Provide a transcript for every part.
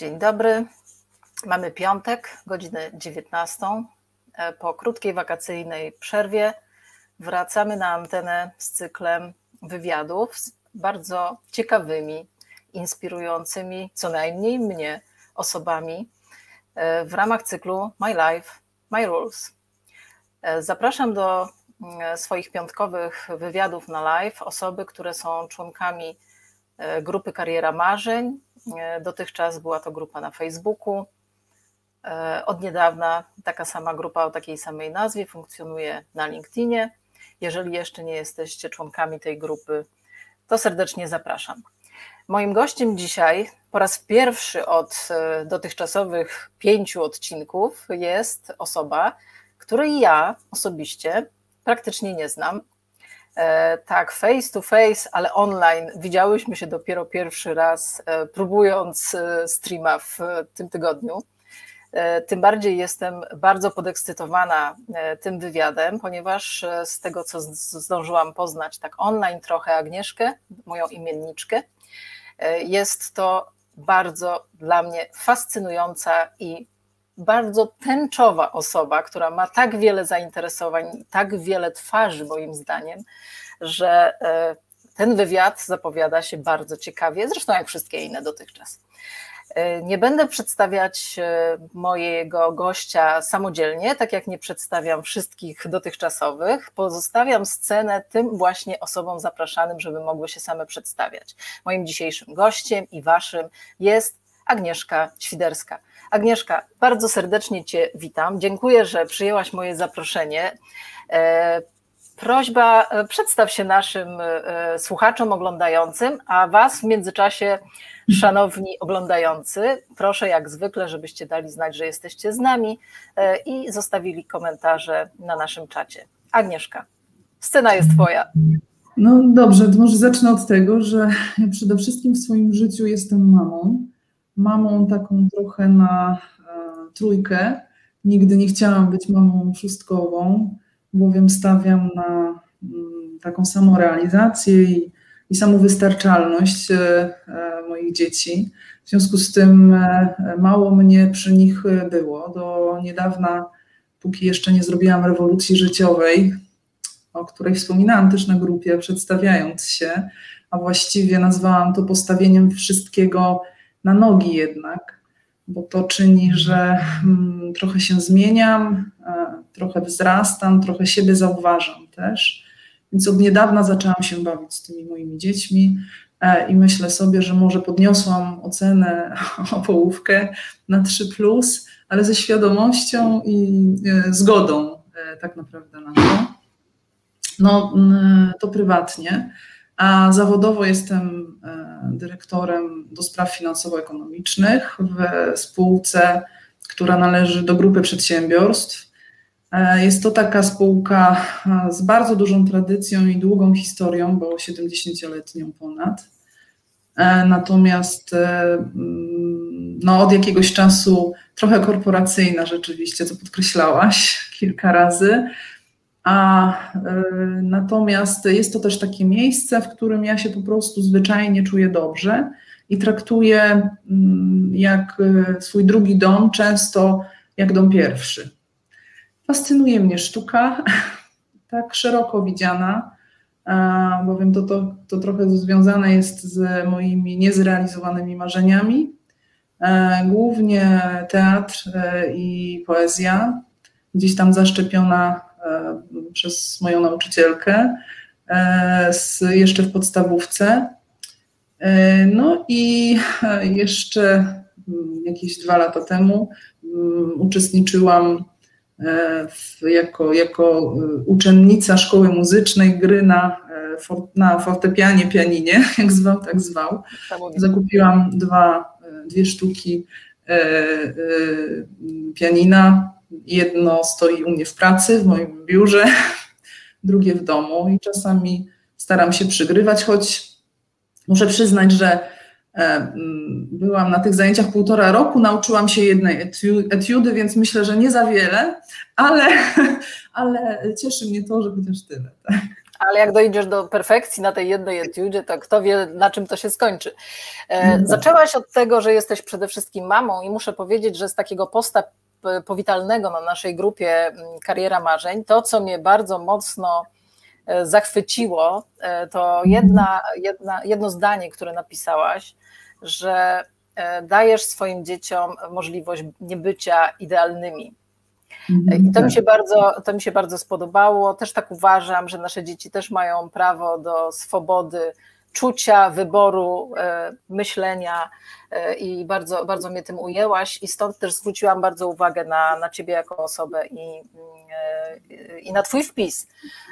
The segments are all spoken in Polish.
Dzień dobry. Mamy piątek, godzinę 19. E, po krótkiej wakacyjnej przerwie wracamy na antenę z cyklem wywiadów z bardzo ciekawymi, inspirującymi, co najmniej mnie, osobami e, w ramach cyklu My Life, My Rules. E, zapraszam do mm, swoich piątkowych wywiadów na live osoby, które są członkami grupy Kariera Marzeń. Dotychczas była to grupa na Facebooku, E, od niedawna taka sama grupa o takiej samej nazwie funkcjonuje na LinkedInie. Jeżeli jeszcze nie jesteście członkami tej grupy, to serdecznie zapraszam. Moim gościem dzisiaj po raz pierwszy od e, dotychczasowych pięciu odcinków jest osoba, której ja osobiście praktycznie nie znam. E, tak, face to face, ale online widziałyśmy się dopiero pierwszy raz, próbując streama w tym tygodniu. E, tym bardziej jestem bardzo podekscytowana e, tym wywiadem, ponieważ e, z tego, co zdążyłam poznać tak online trochę Agnieszkę, moją imienniczkę, jest to bardzo dla mnie fascynująca i bardzo tęczowa osoba, która ma tak wiele zainteresowań, tak wiele twarzy, moim zdaniem, że ten wywiad zapowiada się bardzo ciekawie, zresztą jak wszystkie inne dotychczas. E, nie będę przedstawiać e, mojego gościa samodzielnie, tak jak nie przedstawiam wszystkich dotychczasowych. Pozostawiam scenę tym właśnie osobom zapraszanym, żeby mogły się same przedstawiać. Moim dzisiejszym gościem i waszym jest Agnieszka Świderska. Agnieszka, bardzo serdecznie Cię witam. Dziękuję, że przyjęłaś moje zaproszenie. E, prośba, przedstaw się naszym słuchaczom oglądającym, a Was w międzyczasie Szanowni oglądający, proszę jak zwykle, żebyście dali znać, że jesteście z nami e, i zostawili komentarze na naszym czacie. Agnieszka, scena jest Twoja. No dobrze, to może zacznę od tego, że przede wszystkim w swoim życiu jestem mamą. Mamą taką trochę na e, trójkę. Nigdy nie chciałam być mamą szóstkową, bowiem stawiam na mm, taką samorealizację i i samowystarczalność e, e, moich dzieci. W związku z tym mało mnie przy nich było. Do niedawna, póki jeszcze nie zrobiłam rewolucji życiowej, o której wspominałam też na grupie, przedstawiając się, a właściwie nazwałam to postawieniem wszystkiego na nogi jednak, bo to czyni, że mm, trochę się zmieniam, trochę wzrastam, trochę siebie zauważam też. Więc od niedawna zaczęłam się bawić z tymi moimi dziećmi e, i myślę sobie, że może podniosłam ocenę o połówkę na 3, ale ze świadomością i e, zgodą e, tak naprawdę na to. No, to prywatnie, a zawodowo jestem dyrektorem do spraw finansowo-ekonomicznych w spółce, która należy do grupy przedsiębiorstw E, jest to taka spółka e, z bardzo dużą tradycją i długą historią, bo 70-letnią ponad. E, natomiast mm, no, od jakiegoś czasu trochę korporacyjna rzeczywiście, co podkreślałaś kilka razy. A natomiast jest to też takie miejsce, w którym ja się po prostu zwyczajnie czuję dobrze i traktuję mm, jak swój drugi dom, często jak dom pierwszy. Fascynuje mnie sztuka, tak szeroko widziana, bowiem to, to, to trochę związane jest z moimi niezrealizowanymi marzeniami. E, głównie teatr i poezja, gdzieś tam zaszczepiona przez moją nauczycielkę, jeszcze w podstawówce. No i jeszcze mm, jakieś dwa lata temu mm, uczestniczyłam E, jako, jako e, uczennica szkoły muzycznej gry na, e, na fortepianie, pianinie, jak zwał, tak zwał. Zakupiłam dwa, dwie sztuki pianina. Jedno stoi u mnie w pracy, w moim biurze, drugie w domu i czasami staram się przygrywać, choć muszę przyznać, że E, byłam na tych zajęciach półtora roku, nauczyłam się jednej etiudy, więc myślę, że nie za wiele, ale, ale cieszy mnie to, że chociaż tyle. Tak? Ale jak dojdziesz do perfekcji na tej jednej etiudzie, to kto wie, na czym to się skończy. E, no. Zaczęłaś od tego, że jesteś przede wszystkim mamą i muszę powiedzieć, że z takiego posta powitalnego na naszej grupie mm, Kariera Marzeń, to co mnie bardzo mocno e, zachwyciło, e, to jedna, jedna, jedno zdanie, które napisałaś, że dajesz swoim dzieciom możliwość niebycia idealnymi. I to mi, tak. się bardzo, to mi się bardzo spodobało. Też tak uważam, że nasze dzieci też mają prawo do swobody czucia, wyboru, e, myślenia e, i bardzo, bardzo mnie tym ujęłaś i stąd też zwróciłam bardzo uwagę na, na ciebie jako osobę i, e, i na twój wpis.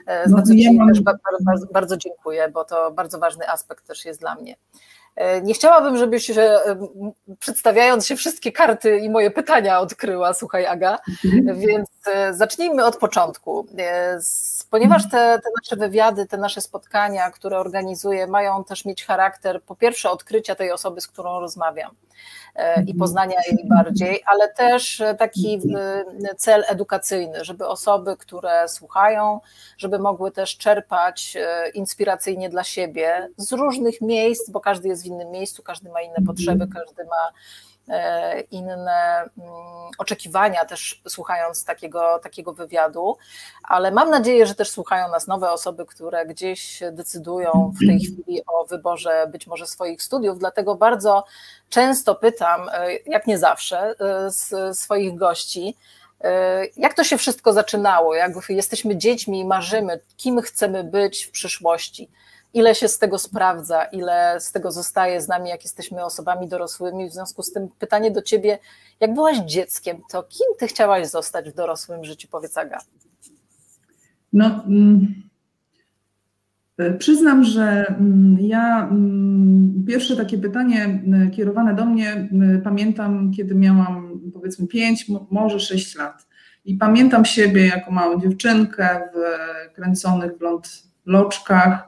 Bardzo no, ja mam... też bardzo, bardzo dziękuję, bo to bardzo ważny aspekt też jest dla mnie. E, nie chciałabym, żebyś e, przedstawiając się wszystkie karty i moje pytania odkryła, słuchaj Aga, mhm. więc e, zacznijmy od początku. Ponieważ te, te, nasze wywiady, te nasze spotkania, które organizuję, mają też mieć charakter po pierwsze odkrycia tej osoby, z którą rozmawiam i poznania jej bardziej, ale też taki cel edukacyjny, żeby osoby, które słuchają, żeby mogły też czerpać inspiracyjnie dla siebie z różnych miejsc, bo każdy jest w innym miejscu, każdy ma inne mhm. potrzeby, każdy ma e, inne mm, oczekiwania, też słuchając takiego, takiego wywiadu, ale mam nadzieję, że też słuchają nas nowe osoby, które gdzieś decydują w tej chwili o wyborze być może swoich studiów, dlatego bardzo często pytam, e, jak nie zawsze, e, swoich gości, jak to się wszystko zaczynało? Jak jesteśmy dziećmi i marzymy, kim chcemy być w przyszłości? Ile się z tego sprawdza, ile z tego zostaje z nami, jak jesteśmy osobami dorosłymi. W związku z tym pytanie do ciebie, jak byłaś dzieckiem, to kim ty chciałaś zostać w dorosłym życiu, powiedz Aga? No, mm, e, przyznam, że mm, ja mm, pierwsze takie pytanie kierowane do mnie pamiętam, kiedy miałam powiedzmy 5, może 6 lat. I pamiętam siebie jako małą dziewczynkę w kręconych blond loczkach, E,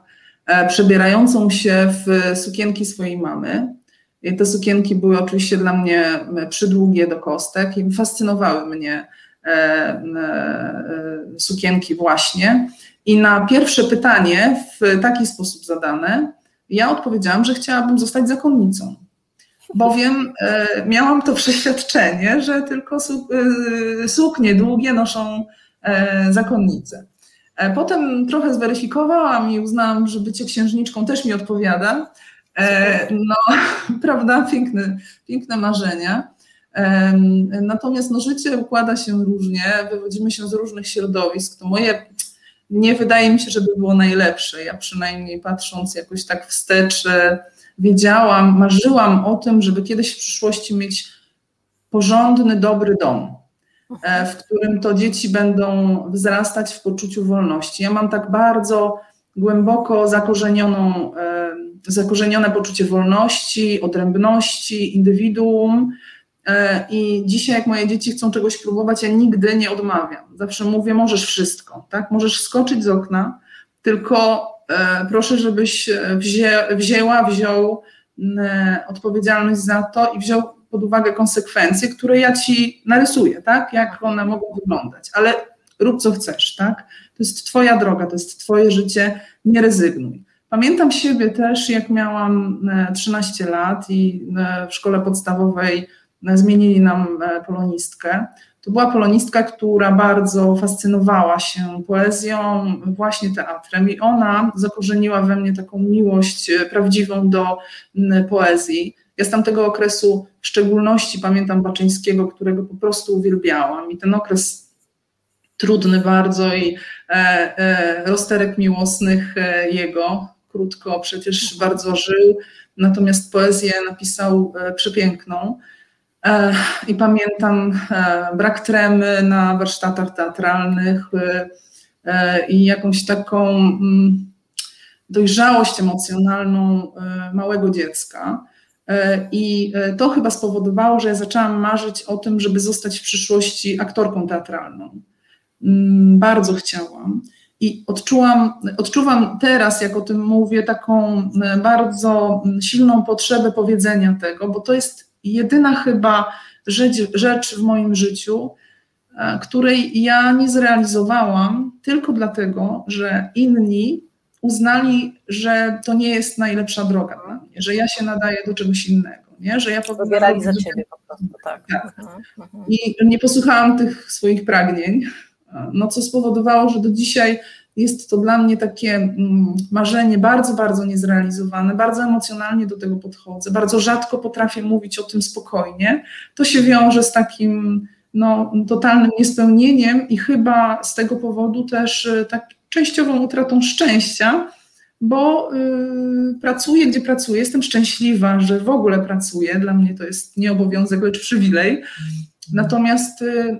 przebierającą się w sukienki swojej mamy. I te sukienki były oczywiście dla mnie przydługie do kostek i fascynowały mnie e, e, sukienki właśnie. I na pierwsze pytanie w taki sposób zadane, ja odpowiedziałam, że chciałabym zostać zakonnicą. Bowiem miałam to przeświadczenie, że tylko suknie długie noszą zakonnice. E, potem trochę zweryfikowałam i uznałam, że bycie księżniczką też mi odpowiada. E, no, prawda, piękne, piękne marzenia. E, natomiast no, życie układa się różnie, wywodzimy się z różnych środowisk. To moje nie wydaje mi się, żeby było najlepsze. Ja przynajmniej patrząc jakoś tak wstecz, wiedziałam, marzyłam o tym, żeby kiedyś w przyszłości mieć porządny, dobry dom. E, w którym to dzieci będą wzrastać w poczuciu wolności. Ja mam tak bardzo głęboko zakorzenioną, e, zakorzenione poczucie wolności, odrębności, indywiduum. E, I dzisiaj, jak moje dzieci chcą czegoś próbować, ja nigdy nie odmawiam. Zawsze mówię, możesz wszystko, tak? Możesz skoczyć z okna, tylko proszę, żebyś wzię, wzięła, wziął odpowiedzialność za to i wziął pod uwagę konsekwencje, które ja ci narysuję, tak? Jak one mogą wyglądać, ale rób co chcesz, tak? To jest twoja droga, to jest twoje życie, nie rezygnuj. Pamiętam siebie też, jak miałam 13 e, lat i e, w szkole podstawowej e, zmienili nam polonistkę. To była polonistka, która bardzo fascynowała się poezją, właśnie teatrem, i ona zakorzeniła we mnie taką miłość prawdziwą do poezji. Ja z tamtego okresu w szczególności pamiętam Baczyńskiego, którego po prostu uwielbiałam i ten okres trudny bardzo i e, e, rozterek miłosnych e, jego, krótko przecież bardzo żył, natomiast poezję napisał e, przepiękną. E, I pamiętam e, brak tremy na warsztatach teatralnych i jakąś taką mm, dojrzałość emocjonalną małego dziecka. E, I e, to chyba spowodowało, że ja zaczęłam marzyć o tym, żeby zostać w przyszłości aktorką teatralną. Mm, bardzo chciałam. I odczułam, odczuwam teraz, jak o tym mówię, taką e, bardzo silną potrzebę powiedzenia tego, bo to jest jedyna chyba rzecz, rzecz w moim życiu, której ja nie zrealizowałam tylko dlatego, że inni uznali, że to nie jest najlepsza droga dla mnie, że ja się nadaję do czegoś innego, nie? że ja Wybierali za ciebie po prostu, tak. tak. Mhm, mhm. I nie posłuchałam tych swoich pragnień, no co spowodowało, że do dzisiaj jest to dla mnie takie mm, marzenie bardzo, bardzo niezrealizowane, bardzo emocjonalnie do tego podchodzę, bardzo rzadko potrafię mówić o tym spokojnie. To się wiąże z takim no, totalnym niespełnieniem i chyba z tego powodu też y, tak częściową utratą szczęścia, bo y, pracuję, gdzie pracuję, jestem szczęśliwa, że w ogóle pracuję, dla mnie to jest nie obowiązek, lecz przywilej. Natomiast y,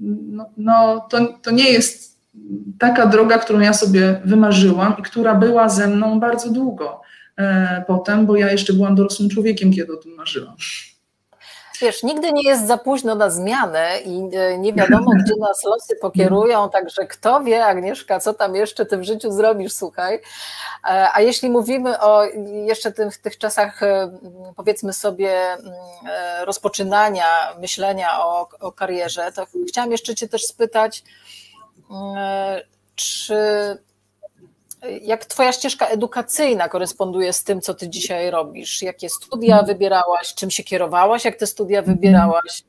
no, no, to, to nie jest taka droga, którą ja sobie wymarzyłam i która była ze mną bardzo długo e, potem, bo ja jeszcze byłam dorosłym człowiekiem, kiedy o tym marzyłam. Wiesz, nigdy nie jest za późno na zmianę i e, nie wiadomo, gdzie nas losy pokierują, także kto wie, Agnieszka, co tam jeszcze ty w życiu zrobisz, słuchaj. E, a jeśli mówimy o jeszcze tych, tych czasach, e, powiedzmy sobie, rozpoczynania myślenia o, o karierze, to chciałam jeszcze cię też spytać, czy jak Twoja ścieżka edukacyjna koresponduje z tym, co Ty dzisiaj robisz? Jakie studia wybierałaś? Czym się kierowałaś, jak te studia wybierałaś?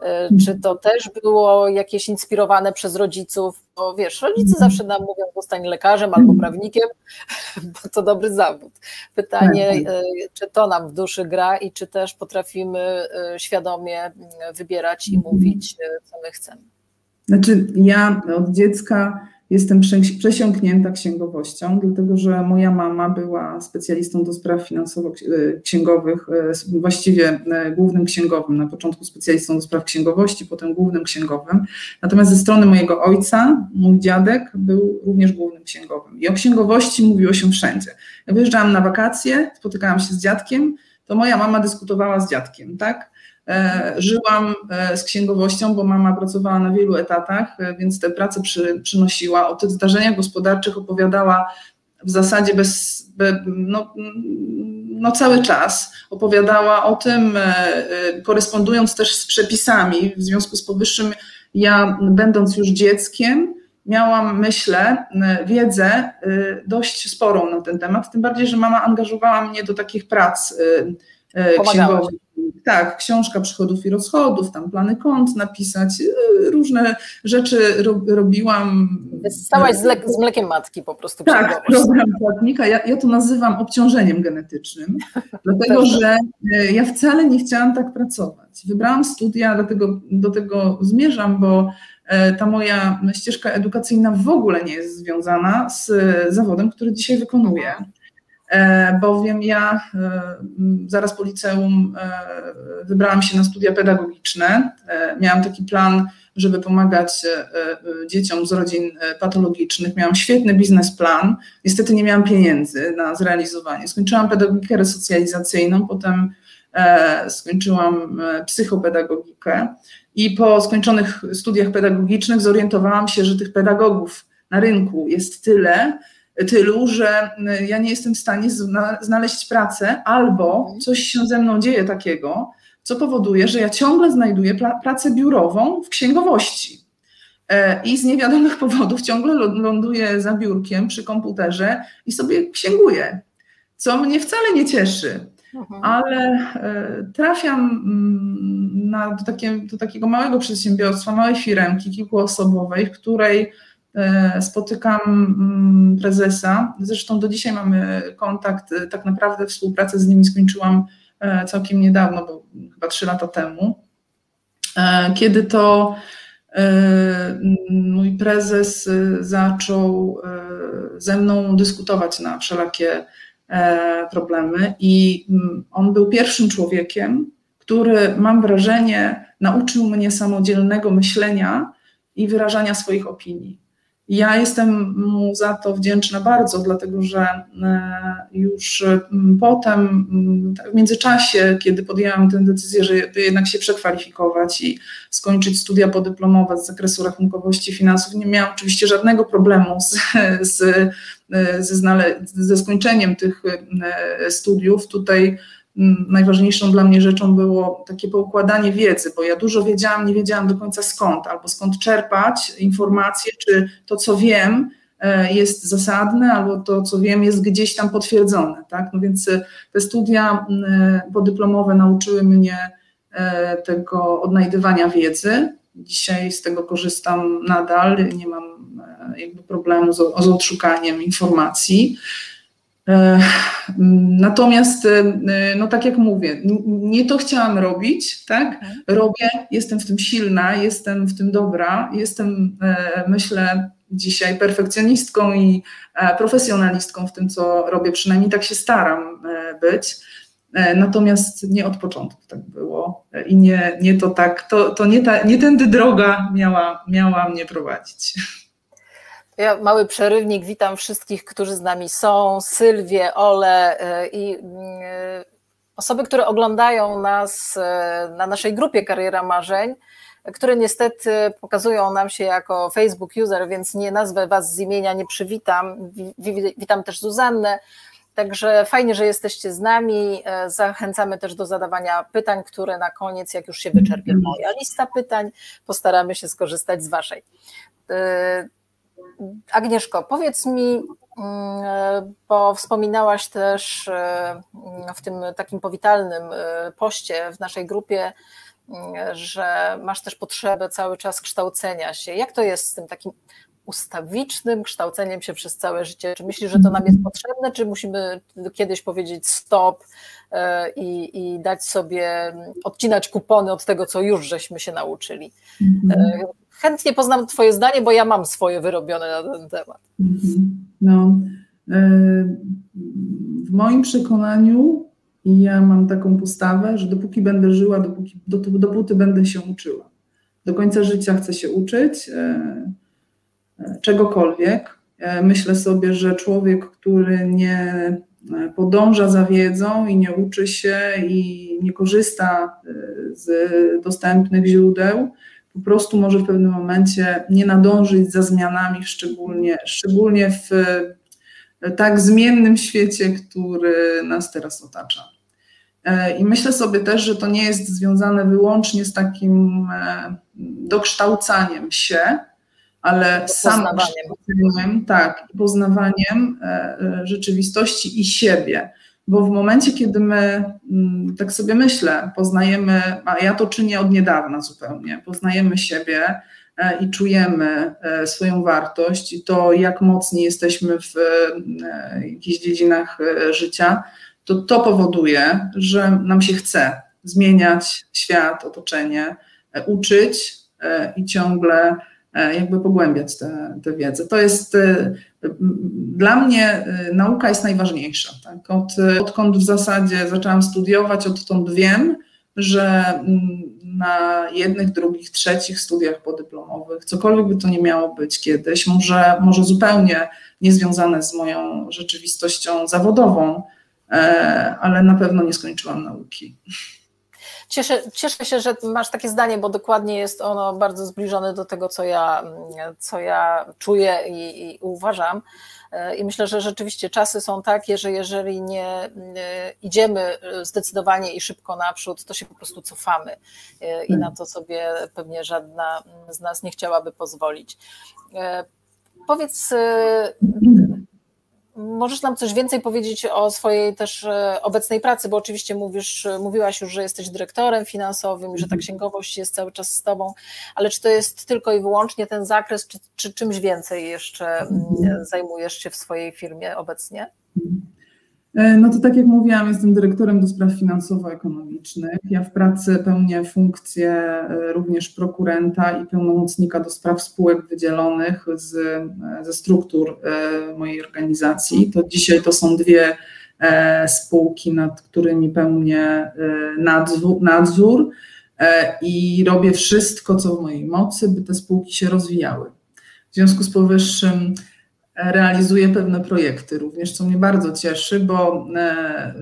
E, czy to też było jakieś inspirowane przez rodziców? Bo wiesz, rodzice zawsze nam mówią, zostań lekarzem albo prawnikiem, bo to dobry zawód. Pytanie, e, czy to nam w duszy gra i czy też potrafimy e, świadomie wybierać i mówić, co my chcemy? Znaczy, ja od dziecka Jestem przesiąknięta księgowością, dlatego że moja mama była specjalistą do spraw finansowo-księgowych, e, właściwie e, głównym księgowym, na początku specjalistą do spraw księgowości, potem głównym księgowym. Natomiast ze strony mojego ojca, mój dziadek był również głównym księgowym. I o księgowości mówiło się wszędzie. Jak wyjeżdżałam na wakacje, spotykałam się z dziadkiem, to moja mama dyskutowała z dziadkiem, tak? E, żyłam e, z księgowością, bo mama pracowała na wielu etatach, e, więc te prace przy, przynosiła. O tych zdarzeniach gospodarczych opowiadała w zasadzie bez, no, no cały czas. Opowiadała o tym, korespondując też z przepisami. W związku z powyższym, ja, będąc już dzieckiem, miałam, myślę, wiedzę dość sporą na ten temat. Tym bardziej, że mama angażowała mnie do takich prac księgowych tak, książka przychodów i rozchodów, tam plany kont napisać, y, różne rzeczy robiłam. Stałaś z, z, mlekiem matki po prostu. Tak, program płatnika. Ja, ja to nazywam obciążeniem genetycznym, dlatego że y, ja wcale nie chciałam tak pracować. Wybrałam studia, dlatego do tego zmierzam, bo y, ta moja ścieżka edukacyjna w ogóle nie jest związana z zawodem, który dzisiaj wykonuję. E, bowiem ja e, zaraz po liceum e, wybrałam się na studia pedagogiczne. Miałam taki plan, żeby pomagać dzieciom z rodzin patologicznych. Miałam świetny biznesplan. Niestety nie miałam pieniędzy na zrealizowanie. Skończyłam pedagogikę resocjalizacyjną, potem skończyłam psychopedagogikę i po skończonych studiach pedagogicznych zorientowałam się, że tych pedagogów na rynku jest tyle, tylu, że y, ja nie jestem w stanie znaleźć pracę, albo mhm. coś się ze mną dzieje takiego, co powoduje, że ja ciągle znajduję pracę biurową w księgowości. E, I z niewiadomych powodów ciągle ląduję za biurkiem przy komputerze i sobie księguję, co mnie wcale nie cieszy. Mhm. Ale e, trafiam mm, na, do, takie, do takiego małego przedsiębiorstwa, małej firemki kilkuosobowej, w której spotykam mm, prezesa. Zresztą do dzisiaj mamy kontakt, e, tak naprawdę współpracę z nimi skończyłam e, całkiem niedawno, bo chyba trzy lata temu, kiedy to mój prezes zaczął ze mną dyskutować na wszelakie problemy i on był pierwszym człowiekiem, który mam wrażenie nauczył mnie samodzielnego myślenia i wyrażania swoich opinii. Ja jestem mu za to wdzięczna bardzo, dlatego że e, już potem, w międzyczasie, kiedy podjęłam tę decyzję, że jednak się przekwalifikować i skończyć studia podyplomowe z zakresu rachunkowości finansów, nie miałam oczywiście żadnego problemu z, z, ze, znale- ze skończeniem tych e, studiów. Tutaj najważniejszą dla mnie rzeczą było takie poukładanie wiedzy, bo ja dużo wiedziałam, nie wiedziałam do końca skąd, albo skąd czerpać informacje, czy to, co wiem, jest zasadne, albo to, co wiem, jest gdzieś tam potwierdzone. Tak? No więc te studia podyplomowe nauczyły mnie tego odnajdywania wiedzy. Dzisiaj z tego korzystam nadal, nie mam jakby problemu z, z odszukaniem informacji. E, natomiast, e, no tak jak mówię, nie to chciałam robić, tak? Mhm. Robię, jestem w tym silna, jestem w tym dobra, jestem, e, myślę, dzisiaj perfekcjonistką i profesjonalistką w tym, co robię, przynajmniej tak się staram być. Natomiast nie od początku tak było i nie, nie to tak, to, to nie, ta, nie tędy droga miała, miała mnie prowadzić. Ja mały przerywnik, witam wszystkich, którzy z nami są, Sylwię, Ole e, i e, osoby, które oglądają nas e, na naszej grupie Kariera Marzeń, które niestety pokazują nam się jako Facebook user, więc nie nazwę Was z imienia, nie przywitam. Witam też Zuzannę. Także fajnie, że jesteście z nami. Zachęcamy też do zadawania pytań, które na koniec, jak już się wyczerpie moja lista pytań, postaramy się skorzystać z Waszej. Agnieszko, powiedz mi, mm, bo wspominałaś też e, w tym takim powitalnym e, poście w naszej grupie, mm, że masz też potrzebę cały czas kształcenia się. Jak to jest z tym takim ustawicznym kształceniem się przez całe życie? Czy myślisz, że to nam jest potrzebne, czy musimy kiedyś powiedzieć stop e, i, i dać sobie, odcinać kupony od tego, co już żeśmy się nauczyli? Chętnie poznam Twoje zdanie, bo ja mam swoje wyrobione na ten temat. No, e, w moim przekonaniu ja mam taką postawę, że dopóki będę żyła, dopóki, dopóty będę się uczyła. Do końca życia chcę się uczyć e, e, czegokolwiek. Myślę sobie, że człowiek, który nie podąża za wiedzą i nie uczy się i nie korzysta z dostępnych źródeł, po prostu może w pewnym momencie nie nadążyć za zmianami, szczególnie, szczególnie w tak zmiennym świecie, który nas teraz otacza. E, I myślę sobie też, że to nie jest związane wyłącznie z takim e, dokształcaniem się, ale samym tak, poznawaniem e, rzeczywistości i siebie bo w momencie, kiedy my, mm, tak sobie myślę, poznajemy, a ja to czynię od niedawna zupełnie, poznajemy siebie e, i czujemy e, swoją wartość i to, jak mocni jesteśmy w e, jakichś dziedzinach życia, to to powoduje, że nam się chce zmieniać świat, otoczenie, uczyć i ciągle jakby pogłębiać tę wiedzę. To jest dla mnie e, nauka jest najważniejsza. Tak? Od, odkąd w zasadzie zaczęłam studiować, odtąd wiem, że na jednych, drugich, trzecich studiach podyplomowych, cokolwiek by to nie miało być kiedyś, może, może zupełnie niezwiązane z moją rzeczywistością zawodową, ale na pewno nie skończyłam nauki. Cieszę, cieszę się, że masz takie zdanie, bo dokładnie jest ono bardzo zbliżone do tego, co ja, co ja czuję i, i uważam. E, I myślę, że rzeczywiście czasy są takie, że jeżeli nie e, idziemy zdecydowanie i szybko naprzód, to się po prostu cofamy. E, I na to sobie pewnie żadna z nas nie chciałaby pozwolić. Powiedz, Możesz nam coś więcej powiedzieć o swojej też e, obecnej pracy, bo oczywiście mówisz, mówiłaś już, że jesteś dyrektorem finansowym i że ta mhm. księgowość jest cały czas z tobą, ale czy to jest tylko i wyłącznie ten zakres, czy, czy czymś więcej jeszcze mhm. zajmujesz się w swojej firmie obecnie? E, no to tak jak mówiłam, jestem dyrektorem do spraw finansowo-ekonomicznych. Ja w pracy pełnię funkcję e, również prokurenta i pełnomocnika do spraw spółek wydzielonych z, e, ze struktur mojej organizacji. To dzisiaj to są dwie spółki, nad którymi pełnię nadzór, nadzór i robię wszystko, co w mojej mocy, by te spółki się rozwijały. W związku z powyższym realizuję pewne projekty również, co mnie bardzo cieszy, bo e,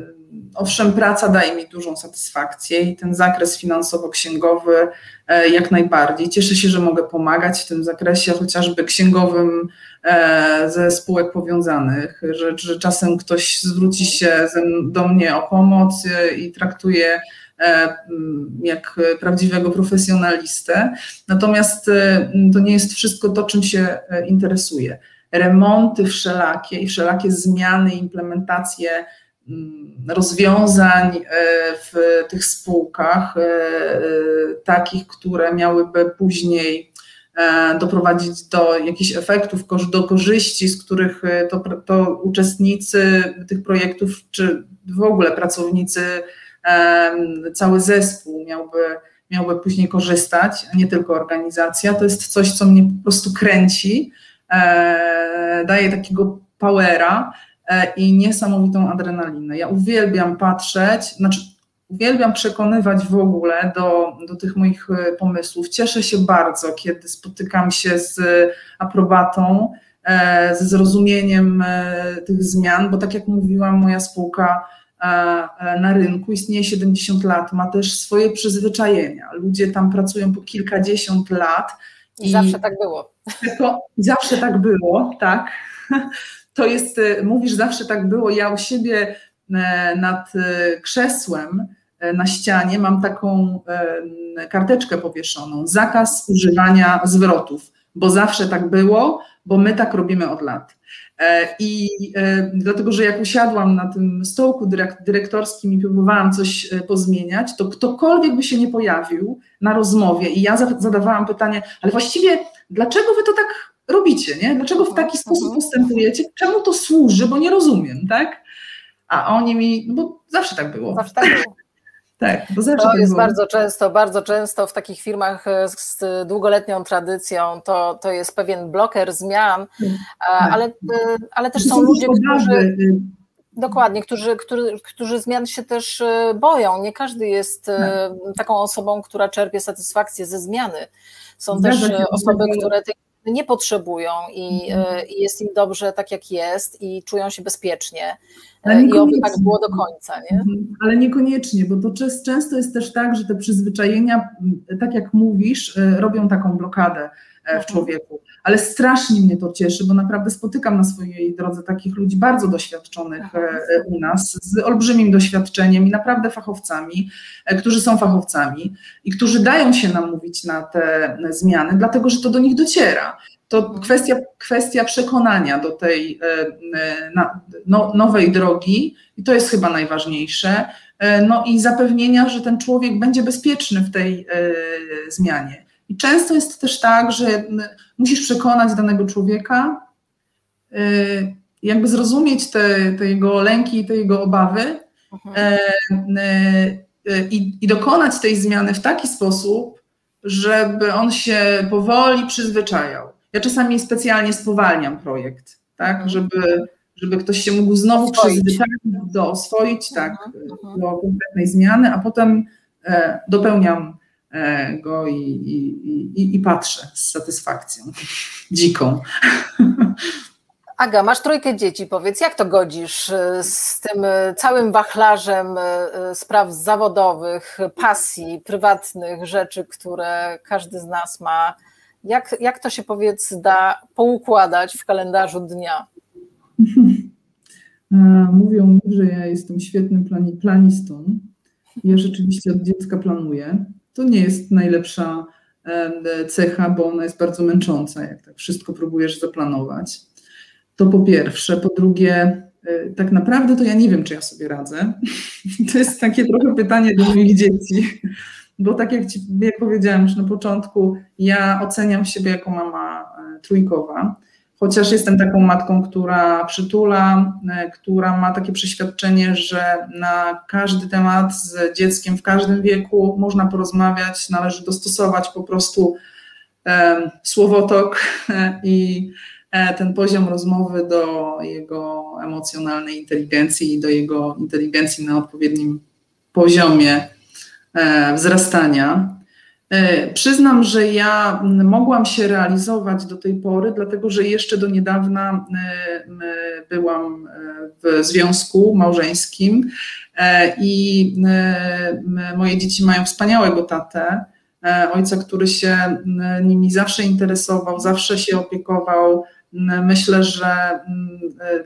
owszem, praca daje mi dużą satysfakcję i ten zakres finansowo-księgowy e, jak najbardziej. Cieszę się, że mogę pomagać w tym zakresie, chociażby księgowym e, ze spółek powiązanych, że, że czasem ktoś zwróci się do mnie o pomoc i traktuje jak prawdziwego profesjonalistę. Natomiast to nie jest wszystko to, czym się interesuje. Remonty wszelakie i wszelakie zmiany, implementacje mm, rozwiązań w tych spółkach, takich, które miałyby później E, doprowadzić do jakichś efektów, do korzyści, z których e, to, to uczestnicy tych projektów, czy w ogóle pracownicy, cały zespół miałby, miałby później korzystać, a nie tylko organizacja. To jest coś, co mnie po prostu kręci, e, daje takiego powera i niesamowitą adrenalinę. Ja uwielbiam patrzeć, znaczy Uwielbiam przekonywać w ogóle do, do tych moich e, pomysłów. Cieszę się bardzo, kiedy spotykam się z aprobatą, e, ze zrozumieniem e, tych zmian, bo tak jak mówiłam, moja spółka na rynku istnieje 70 lat, ma też swoje przyzwyczajenia. Ludzie tam pracują po kilkadziesiąt lat. I zawsze tak było. Zawsze tak było, tak. To jest, mówisz, zawsze tak było. Ja u siebie nad krzesłem E, na ścianie mam taką e, karteczkę powieszoną, zakaz używania zwrotów, bo zawsze tak było, bo my tak robimy od lat. E, I dlatego, że jak usiadłam na tym stołku dyrektorskim i próbowałam coś pozmieniać, to ktokolwiek by się nie pojawił na rozmowie i ja zadawałam pytanie, ale właściwie dlaczego wy to tak robicie, nie? Dlaczego w taki sposób mhm. postępujecie? Czemu to służy? Bo nie rozumiem, tak? A oni mi, no bo zawsze tak było. Zawsze tak było. Tak, bo zawsze to tak jest było. bardzo często, bardzo często w takich firmach e, z długoletnią tradycją to, to jest pewien bloker zmian, tak. ale, e, ale też są ludzie, którzy. Dokładnie, którzy, którzy, którzy zmian się też e, boją. Nie każdy jest tak. taką osobą, która czerpie satysfakcję ze zmiany. Są też osoby, które tej nie potrzebują i, mhm. i, jest im dobrze tak, jak jest i czują się bezpiecznie. I oby tak było do końca. Nie? Mhm. Ale niekoniecznie, bo to często jest też tak, że te przyzwyczajenia, tak jak mówisz, e, robią taką blokadę e, w mhm. człowieku. Ale strasznie mnie to cieszy, bo naprawdę spotykam na swojej drodze takich ludzi bardzo doświadczonych e, u nas, z olbrzymim doświadczeniem i naprawdę fachowcami, którzy są fachowcami i którzy dają się namówić na te zmiany, dlatego że to do nich dociera to kwestia, kwestia przekonania do tej e, e, no, nowej drogi i to jest chyba najważniejsze. E, no i zapewnienia, że ten człowiek będzie bezpieczny w tej zmianie. I często jest też tak, że musisz przekonać danego człowieka, jakby zrozumieć te, te jego lęki i te jego obawy mhm. i, i dokonać tej zmiany w taki sposób, żeby on się powoli przyzwyczajał. Ja czasami specjalnie spowalniam projekt, tak, mhm. żeby, żeby ktoś się mógł znowu przyzwyczaić, do oswoić, tak, mhm, mhm. do konkretnej zmiany, a potem e, dopełniam e, go i, i, i, i patrzę z satysfakcją dziką. Aga, masz trójkę dzieci, powiedz, jak to godzisz e, z tym e, całym wachlarzem e, spraw zawodowych, pasji, prywatnych rzeczy, które każdy z nas ma jak, jak to się powiedz da poukładać w kalendarzu dnia? Mówią mi, że ja jestem świetnym plani planistą. Ja rzeczywiście od dziecka planuję. To nie jest najlepsza cecha, bo ona jest bardzo męcząca, jak tak wszystko próbujesz zaplanować. To po pierwsze. Po drugie, e, tak naprawdę to ja nie wiem, czy ja sobie radzę. To jest takie trochę pytanie do moich dzieci bo tak jak, ci, jak powiedziałam już na początku, ja oceniam siebie jako mama e, trójkowa, chociaż jestem taką matką, która przytula, e, która ma takie przeświadczenie, że na każdy temat z dzieckiem w każdym wieku można porozmawiać, należy dostosować po prostu e, słowotok e, i e, ten poziom rozmowy do jego emocjonalnej inteligencji i do jego inteligencji na odpowiednim poziomie wzrastania. E, przyznam, że ja mogłam się realizować do tej pory, dlatego że jeszcze do niedawna e, byłam w związku małżeńskim i moje dzieci mają wspaniałego tatę, ojca, który się nimi zawsze interesował, zawsze się opiekował. Myślę, że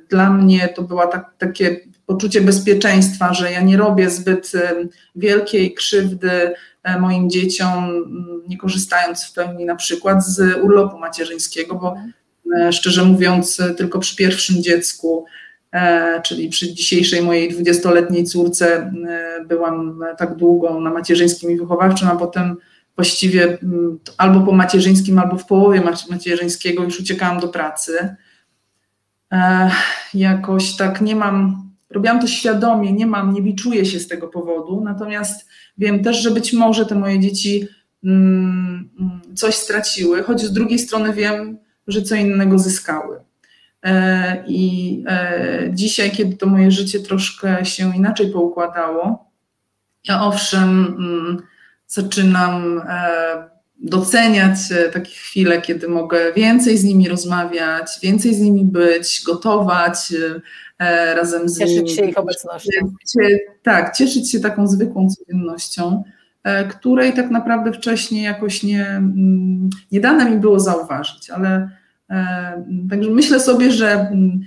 dla mnie to była tak, takie poczucie bezpieczeństwa, że ja nie robię zbyt wielkiej krzywdy e, moim dzieciom, nie korzystając w pełni na przykład z urlopu macierzyńskiego, bo szczerze mówiąc, tylko przy pierwszym dziecku, czyli przy dzisiejszej mojej dwudziestoletniej córce, byłam tak długo na macierzyńskim i wychowawczym, a potem właściwie mm, albo po macierzyńskim, albo w połowie macierzyńskiego już uciekałam do pracy. Jakoś tak nie mam, robiłam to świadomie, nie mam, nie biczuję się z tego powodu, natomiast wiem też, że być może te moje dzieci mm, mm, coś straciły, choć z drugiej strony wiem, że co innego zyskały. E, I e, dzisiaj, kiedy to moje życie troszkę się inaczej poukładało, ja owszem, zaczynam e, doceniać takie chwile, kiedy mogę więcej z nimi rozmawiać, więcej z nimi być, gotować e, razem z cieszyć się ich obecnością. Tak, cieszyć się taką zwykłą codziennością, e, której tak naprawdę wcześniej jakoś nie, mm, nie dane mi było zauważyć, ale także myślę sobie, że mm,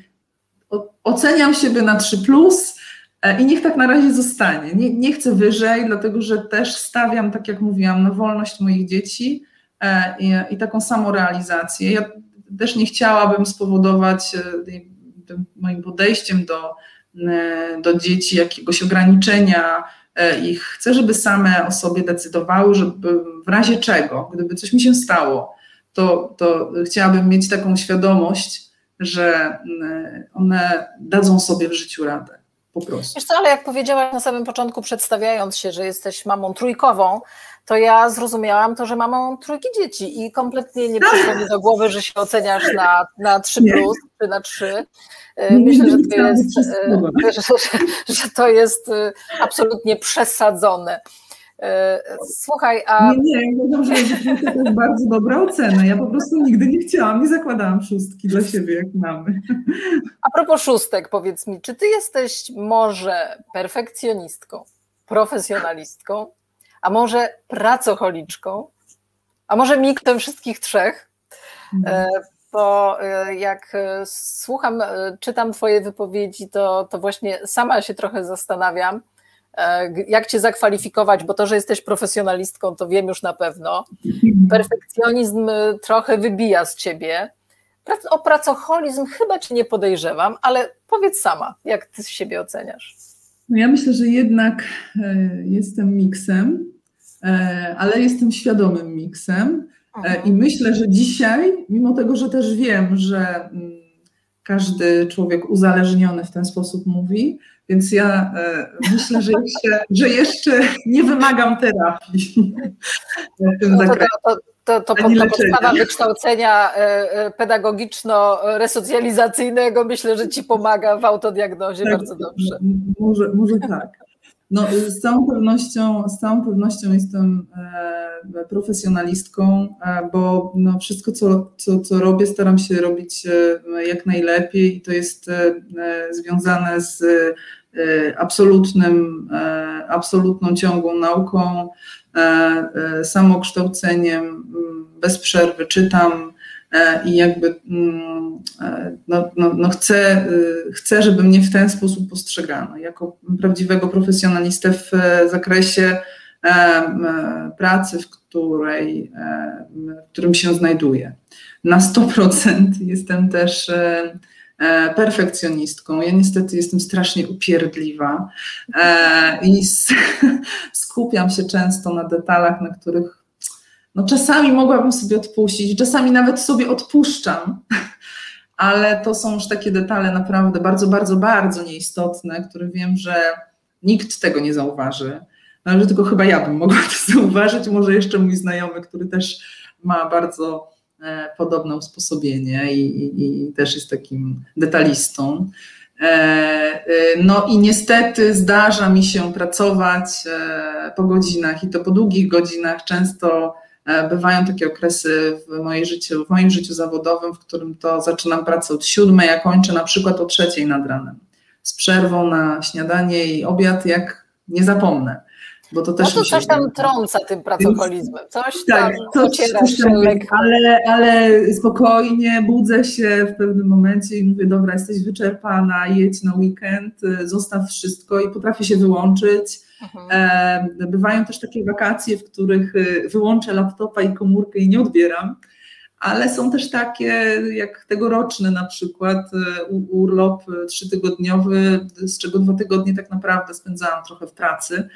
oceniam siebie na 3+, plus, E, I niech tak na razie zostanie. Nie, nie chcę wyżej, dlatego że też stawiam, tak jak mówiłam, na wolność moich dzieci e, i, i taką samorealizację. Ja też nie chciałabym spowodować e, tym moim podejściem do, do dzieci jakiegoś ograniczenia ich. Chcę, żeby same o sobie decydowały, żeby w razie czego, gdyby coś mi się stało, to, to chciałabym mieć taką świadomość, że one dadzą sobie w życiu radę po prostu. Wiesz co, ale jak powiedziałaś na samym początku, przedstawiając się, że jesteś mamą trójkową, to ja zrozumiałam to, że mamą trójki dzieci i kompletnie nie przyszło mi do głowy, że się oceniasz na, na 3 plus czy na 3. Myślę, że to jest, że, że, że to jest y, absolutnie przesadzone. E, słuchaj, a... Nie, nie, uważam, że to jest bardzo dobra ocena. Ja po prostu nigdy nie chciałam, nie zakładałam szóstki dla siebie, jak mamy. A propos szóstek, powiedz mi, czy ty jesteś może perfekcjonistką, profesjonalistką, a może pracocholiczką, a może miktem wszystkich trzech? Mhm. E, bo e, jak słucham, czytam Twoje wypowiedzi, to, to właśnie sama się trochę zastanawiam, E, jak cię zakwalifikować, bo to, że jesteś profesjonalistką, to wiem już na pewno. Perfekcjonizm e, trochę wybija z ciebie. O pracoholizm chyba cię nie podejrzewam, ale powiedz sama, jak ty siebie oceniasz? No ja myślę, że jednak e, jestem miksem, ale jestem świadomym miksem. Mhm. I myślę, że dzisiaj, mimo tego, że też wiem, że mm, każdy człowiek uzależniony w ten sposób mówi, więc ja e, myślę, że jeszcze, że jeszcze nie wymagam terapii. W tym no to, to, to, to, to podstawa wykształcenia e, e, pedagogiczno-resocjalizacyjnego myślę, że ci pomaga w autodiagnozie tak, bardzo dobrze. Może, może tak. No, z całą pewnością, z całą pewnością jestem e, profesjonalistką, e, bo no, wszystko, co, co, co robię, staram się robić e, jak najlepiej i to jest związane z absolutnym, absolutną ciągłą nauką, samokształceniem, bez przerwy czytam, E, i jakby mm, e, no, no, no chcę, y, chcę, żeby mnie w ten sposób postrzegano, jako prawdziwego profesjonalistę w zakresie e, pracy, w, której, w którym się znajduję. Na 100% jestem też perfekcjonistką. Ja niestety jestem strasznie upierdliwa i skupiam się często na detalach, na których no czasami mogłabym sobie odpuścić, czasami nawet sobie odpuszczam, ale to są już takie detale naprawdę bardzo, bardzo, bardzo nieistotne, które wiem, że nikt tego nie zauważy. No, że tylko chyba ja bym mogła to zauważyć, może jeszcze mój znajomy, który też ma bardzo e, podobne usposobienie i, i, i, też jest takim detalistą. E, e, no i niestety zdarza mi się pracować e, po godzinach i to po długich godzinach, często E, bywają takie okresy w, mojej życiu, w moim życiu zawodowym, w którym to zaczynam pracę od siódmej, a kończę na przykład o trzeciej nad ranem. Z przerwą na śniadanie i obiad, jak nie zapomnę. Bo to też no to coś tam trąca tym pracoholizmem, coś tak, tam coś, coś ale, ale spokojnie, budzę się w pewnym momencie i mówię, dobra, jesteś wyczerpana, jedź na weekend, zostaw wszystko i potrafię się wyłączyć. Mhm. Bywają też takie wakacje, w których y, wyłączę laptopa i komórkę i nie odbieram, ale są też takie jak tegoroczny na przykład e, urlop trzytygodniowy, z czego dwa tygodnie tak naprawdę spędzałam trochę w pracy, e,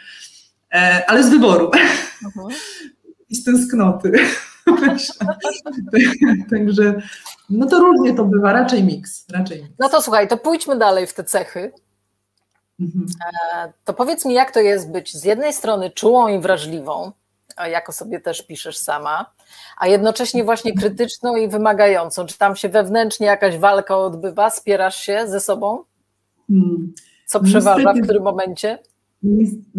ale z wyboru uh-huh. i z tęsknoty. Także no to różnie to bywa, raczej miks, raczej miks. No to słuchaj, to pójdźmy dalej w te cechy. Mhm. E, to powiedz mi, jak to jest być z jednej strony czułą i wrażliwą, jako sobie też piszesz sama, a jednocześnie właśnie krytyczną i wymagającą. Czy tam się wewnętrznie jakaś walka odbywa? Spierasz się ze sobą? Hmm. Co przeważa w którym momencie?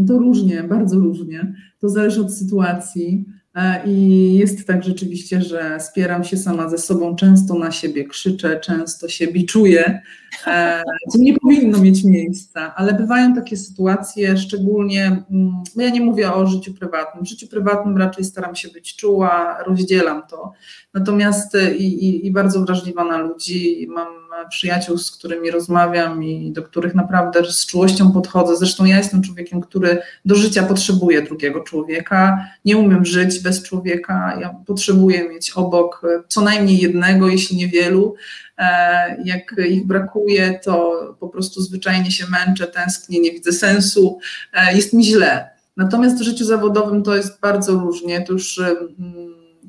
To różnie, bardzo różnie. To zależy od sytuacji. E, I jest tak rzeczywiście, że spieram się sama ze sobą, często na siebie krzyczę, często się biczuję, e, co nie powinno mieć miejsca, ale bywają takie sytuacje, szczególnie, mm, no ja nie mówię o życiu prywatnym, w życiu prywatnym raczej staram się być czuła, rozdzielam to, natomiast e, i, i, i bardzo wrażliwa na ludzi, mam przyjaciół, z którymi rozmawiam i do których naprawdę z czułością podchodzę. Zresztą ja jestem człowiekiem, który do życia potrzebuje drugiego człowieka. Nie umiem żyć bez człowieka. Ja potrzebuję mieć obok co najmniej jednego, jeśli nie wielu. E, jak ich brakuje, to po prostu zwyczajnie się męczę, tęsknię, nie widzę sensu, e, jest mi źle. Natomiast w życiu zawodowym to jest bardzo różnie. To już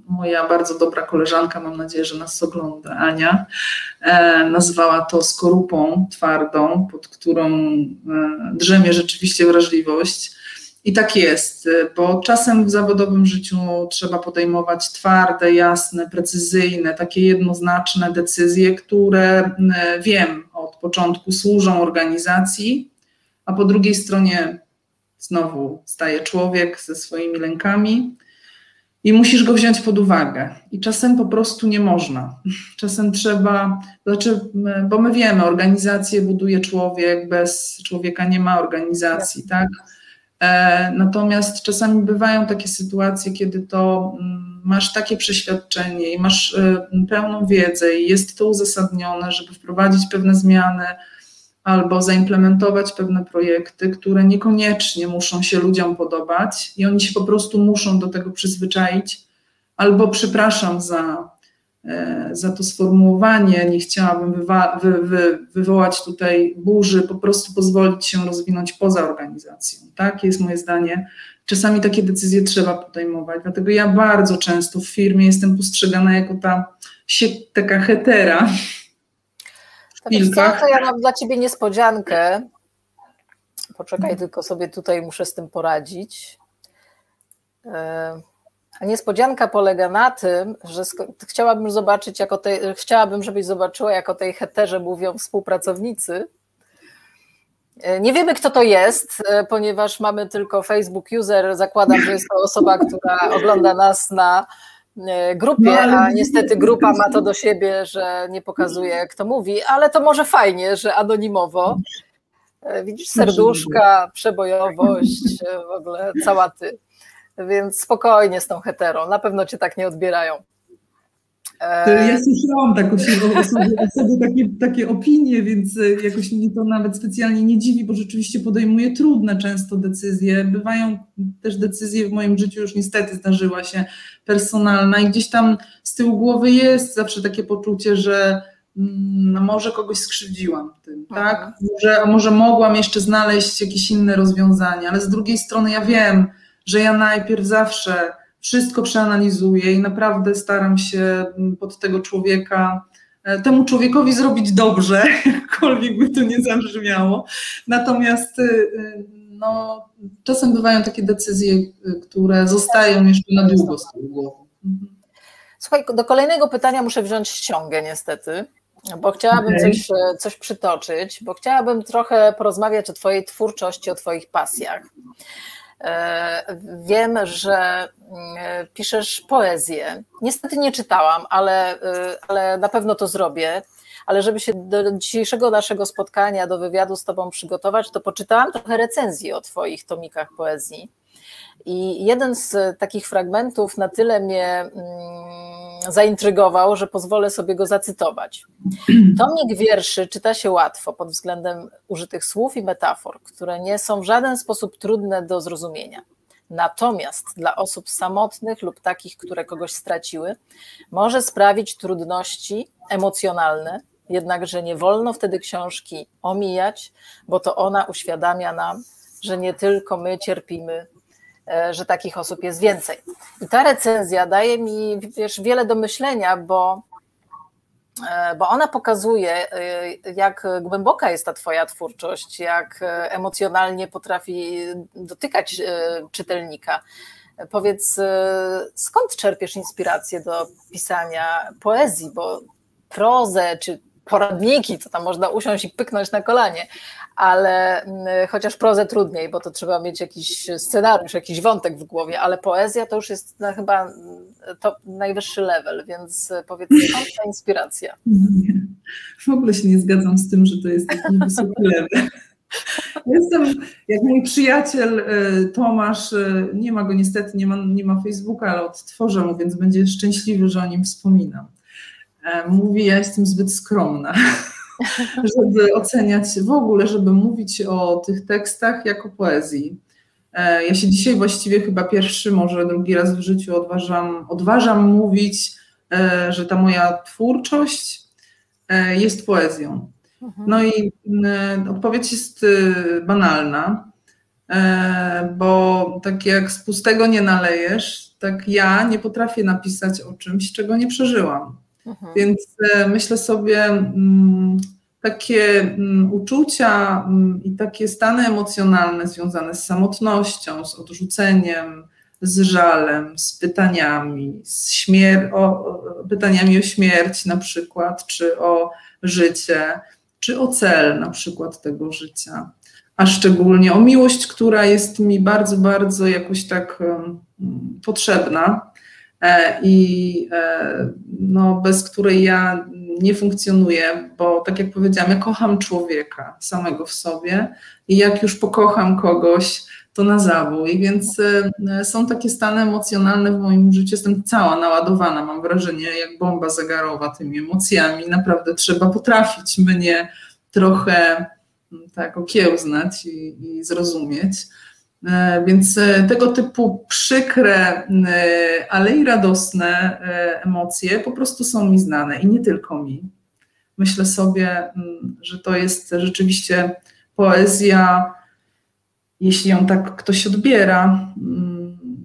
moja bardzo dobra koleżanka, mam nadzieję, że nas ogląda, Ania, e, nazwała to skorupą twardą, pod którą e, drzemie rzeczywiście wrażliwość. I tak jest, bo czasem w zawodowym życiu trzeba podejmować twarde, jasne, precyzyjne, takie jednoznaczne decyzje, które wiem od początku służą organizacji, a po drugiej stronie znowu staje człowiek ze swoimi lękami, i musisz go wziąć pod uwagę. I czasem po prostu nie można. Czasem trzeba, znaczy, bo my wiemy, organizację buduje człowiek, bez człowieka nie ma organizacji, tak? E, natomiast czasami bywają takie sytuacje, kiedy to mm, masz takie przeświadczenie i masz e, pełną wiedzę i jest to uzasadnione, żeby wprowadzić pewne zmiany, albo zaimplementować pewne projekty, które niekoniecznie muszą się ludziom podobać i oni się po prostu muszą do tego przyzwyczaić, albo przepraszam za, e, za to sformułowanie, nie chciałabym wywa- wy, wy, wywołać tutaj burzy, po prostu pozwolić się rozwinąć poza organizacją. Takie jest moje zdanie. Czasami takie decyzje trzeba podejmować, dlatego ja bardzo często w firmie jestem postrzegana jako ta taka hetera, to, to ja mam dla ciebie niespodziankę. Poczekaj, tylko sobie tutaj muszę z tym poradzić. E, a niespodzianka polega na tym, że chciałabym zobaczyć, jako tej, chciałabym, żebyś zobaczyła, jak o tej heterze mówią współpracownicy. E, nie wiemy, kto to jest, e, ponieważ mamy tylko Facebook user. Zakładam, że jest to osoba, która ogląda nas na grupie, no, a niestety grupa ma to do siebie, że nie pokazuje, kto mówi, ale to może fajnie, że anonimowo. E, widzisz, serduszka, przebojowość, e, w ogóle całaty. Więc spokojnie z tą hetero, na pewno cię tak nie odbierają. Ja słyszałam taką o sobie, o sobie takie, takie opinie, więc jakoś mnie to nawet specjalnie nie dziwi, bo rzeczywiście podejmuję trudne często decyzje. Bywają też decyzje w moim życiu, już niestety zdarzyła się personalna i gdzieś tam z tyłu głowy jest zawsze takie poczucie, że no może kogoś skrzywdziłam tym, tak? Może, może mogłam jeszcze znaleźć jakieś inne rozwiązania, ale z drugiej strony ja wiem, że ja najpierw zawsze wszystko przeanalizuję i naprawdę staram się pod tego człowieka, e, temu człowiekowi zrobić dobrze, jakkolwiek by to nie zabrzmiało. Natomiast y, no, czasem bywają takie decyzje, y, które zostają jeszcze na długo z tyłu głowy. Mhm. Słuchaj, do kolejnego pytania muszę wziąć ściągę niestety, bo chciałabym okay. coś, e, coś przytoczyć, bo chciałabym trochę porozmawiać o Twojej twórczości, o Twoich pasjach. E, wiem, że mm, piszesz poezję. Niestety nie czytałam, ale, e, ale na pewno to zrobię. Ale żeby się do dzisiejszego naszego spotkania, do wywiadu z Tobą przygotować, to poczytałam trochę recenzji o Twoich tomikach poezji. I jeden z takich fragmentów na tyle mnie mm, zaintrygował, że pozwolę sobie go zacytować. Tomik wierszy czyta się łatwo pod względem użytych słów i metafor, które nie są w żaden sposób trudne do zrozumienia. Natomiast dla osób samotnych lub takich, które kogoś straciły, może sprawić trudności emocjonalne, jednakże nie wolno wtedy książki omijać, bo to ona uświadamia nam, że nie tylko my cierpimy, e, że takich osób jest więcej. I ta recenzja daje mi wiesz, wiele do myślenia, bo E, bo ona pokazuje, e, jak głęboka jest ta Twoja twórczość, jak emocjonalnie potrafi dotykać e, czytelnika. Powiedz, skąd czerpiesz inspirację do pisania poezji, bo prozę czy poradniki, to tam można usiąść i pyknąć na kolanie, ale mm, chociaż prozę trudniej, bo to trzeba mieć jakiś scenariusz, jakiś wątek w głowie, ale poezja to już jest no, chyba mm, to najwyższy level, więc powiedz, skąd ta inspiracja? Nie, w ogóle się nie zgadzam z tym, że to jest taki wysoki level. Jestem, jak mój przyjaciel e, Tomasz, e, nie ma go niestety, nie ma, nie ma Facebooka, ale odtworzę mu, więc będzie szczęśliwy, że o nim wspominam. E, mówi, ja jestem zbyt skromna, żeby oceniać w ogóle, żeby mówić o tych tekstach jako poezji. E, ja się dzisiaj właściwie chyba pierwszy, może drugi raz w życiu odważam, odważam mówić, e, że ta moja twórczość jest poezją. Mhm. No i odpowiedź jest banalna, bo tak jak z pustego nie nalejesz, tak ja nie potrafię napisać o czymś, czego nie przeżyłam. Mhm. Więc e, myślę sobie, mm, takie mm, uczucia mm, i takie stany emocjonalne związane z samotnością, z odrzuceniem, z żalem, z pytaniami, z śmier- o, pytaniami o śmierć na przykład, czy o życie, czy o cel na przykład tego życia, a szczególnie o miłość, która jest mi bardzo, bardzo jakoś tak um, potrzebna i e, no, bez której ja nie funkcjonuję, bo tak jak powiedziałam, ja kocham człowieka samego w sobie i jak już pokocham kogoś, to na zabój, więc e, są takie stany emocjonalne w moim życiu. Jestem cała naładowana, mam wrażenie, jak bomba zegarowa tymi emocjami. Naprawdę trzeba potrafić mnie trochę tak okiełznać i, i zrozumieć. E, więc e, tego typu przykre, e, ale i radosne emocje po prostu są mi znane i nie tylko mi. Myślę sobie, że to jest rzeczywiście poezja, jeśli ją tak ktoś odbiera,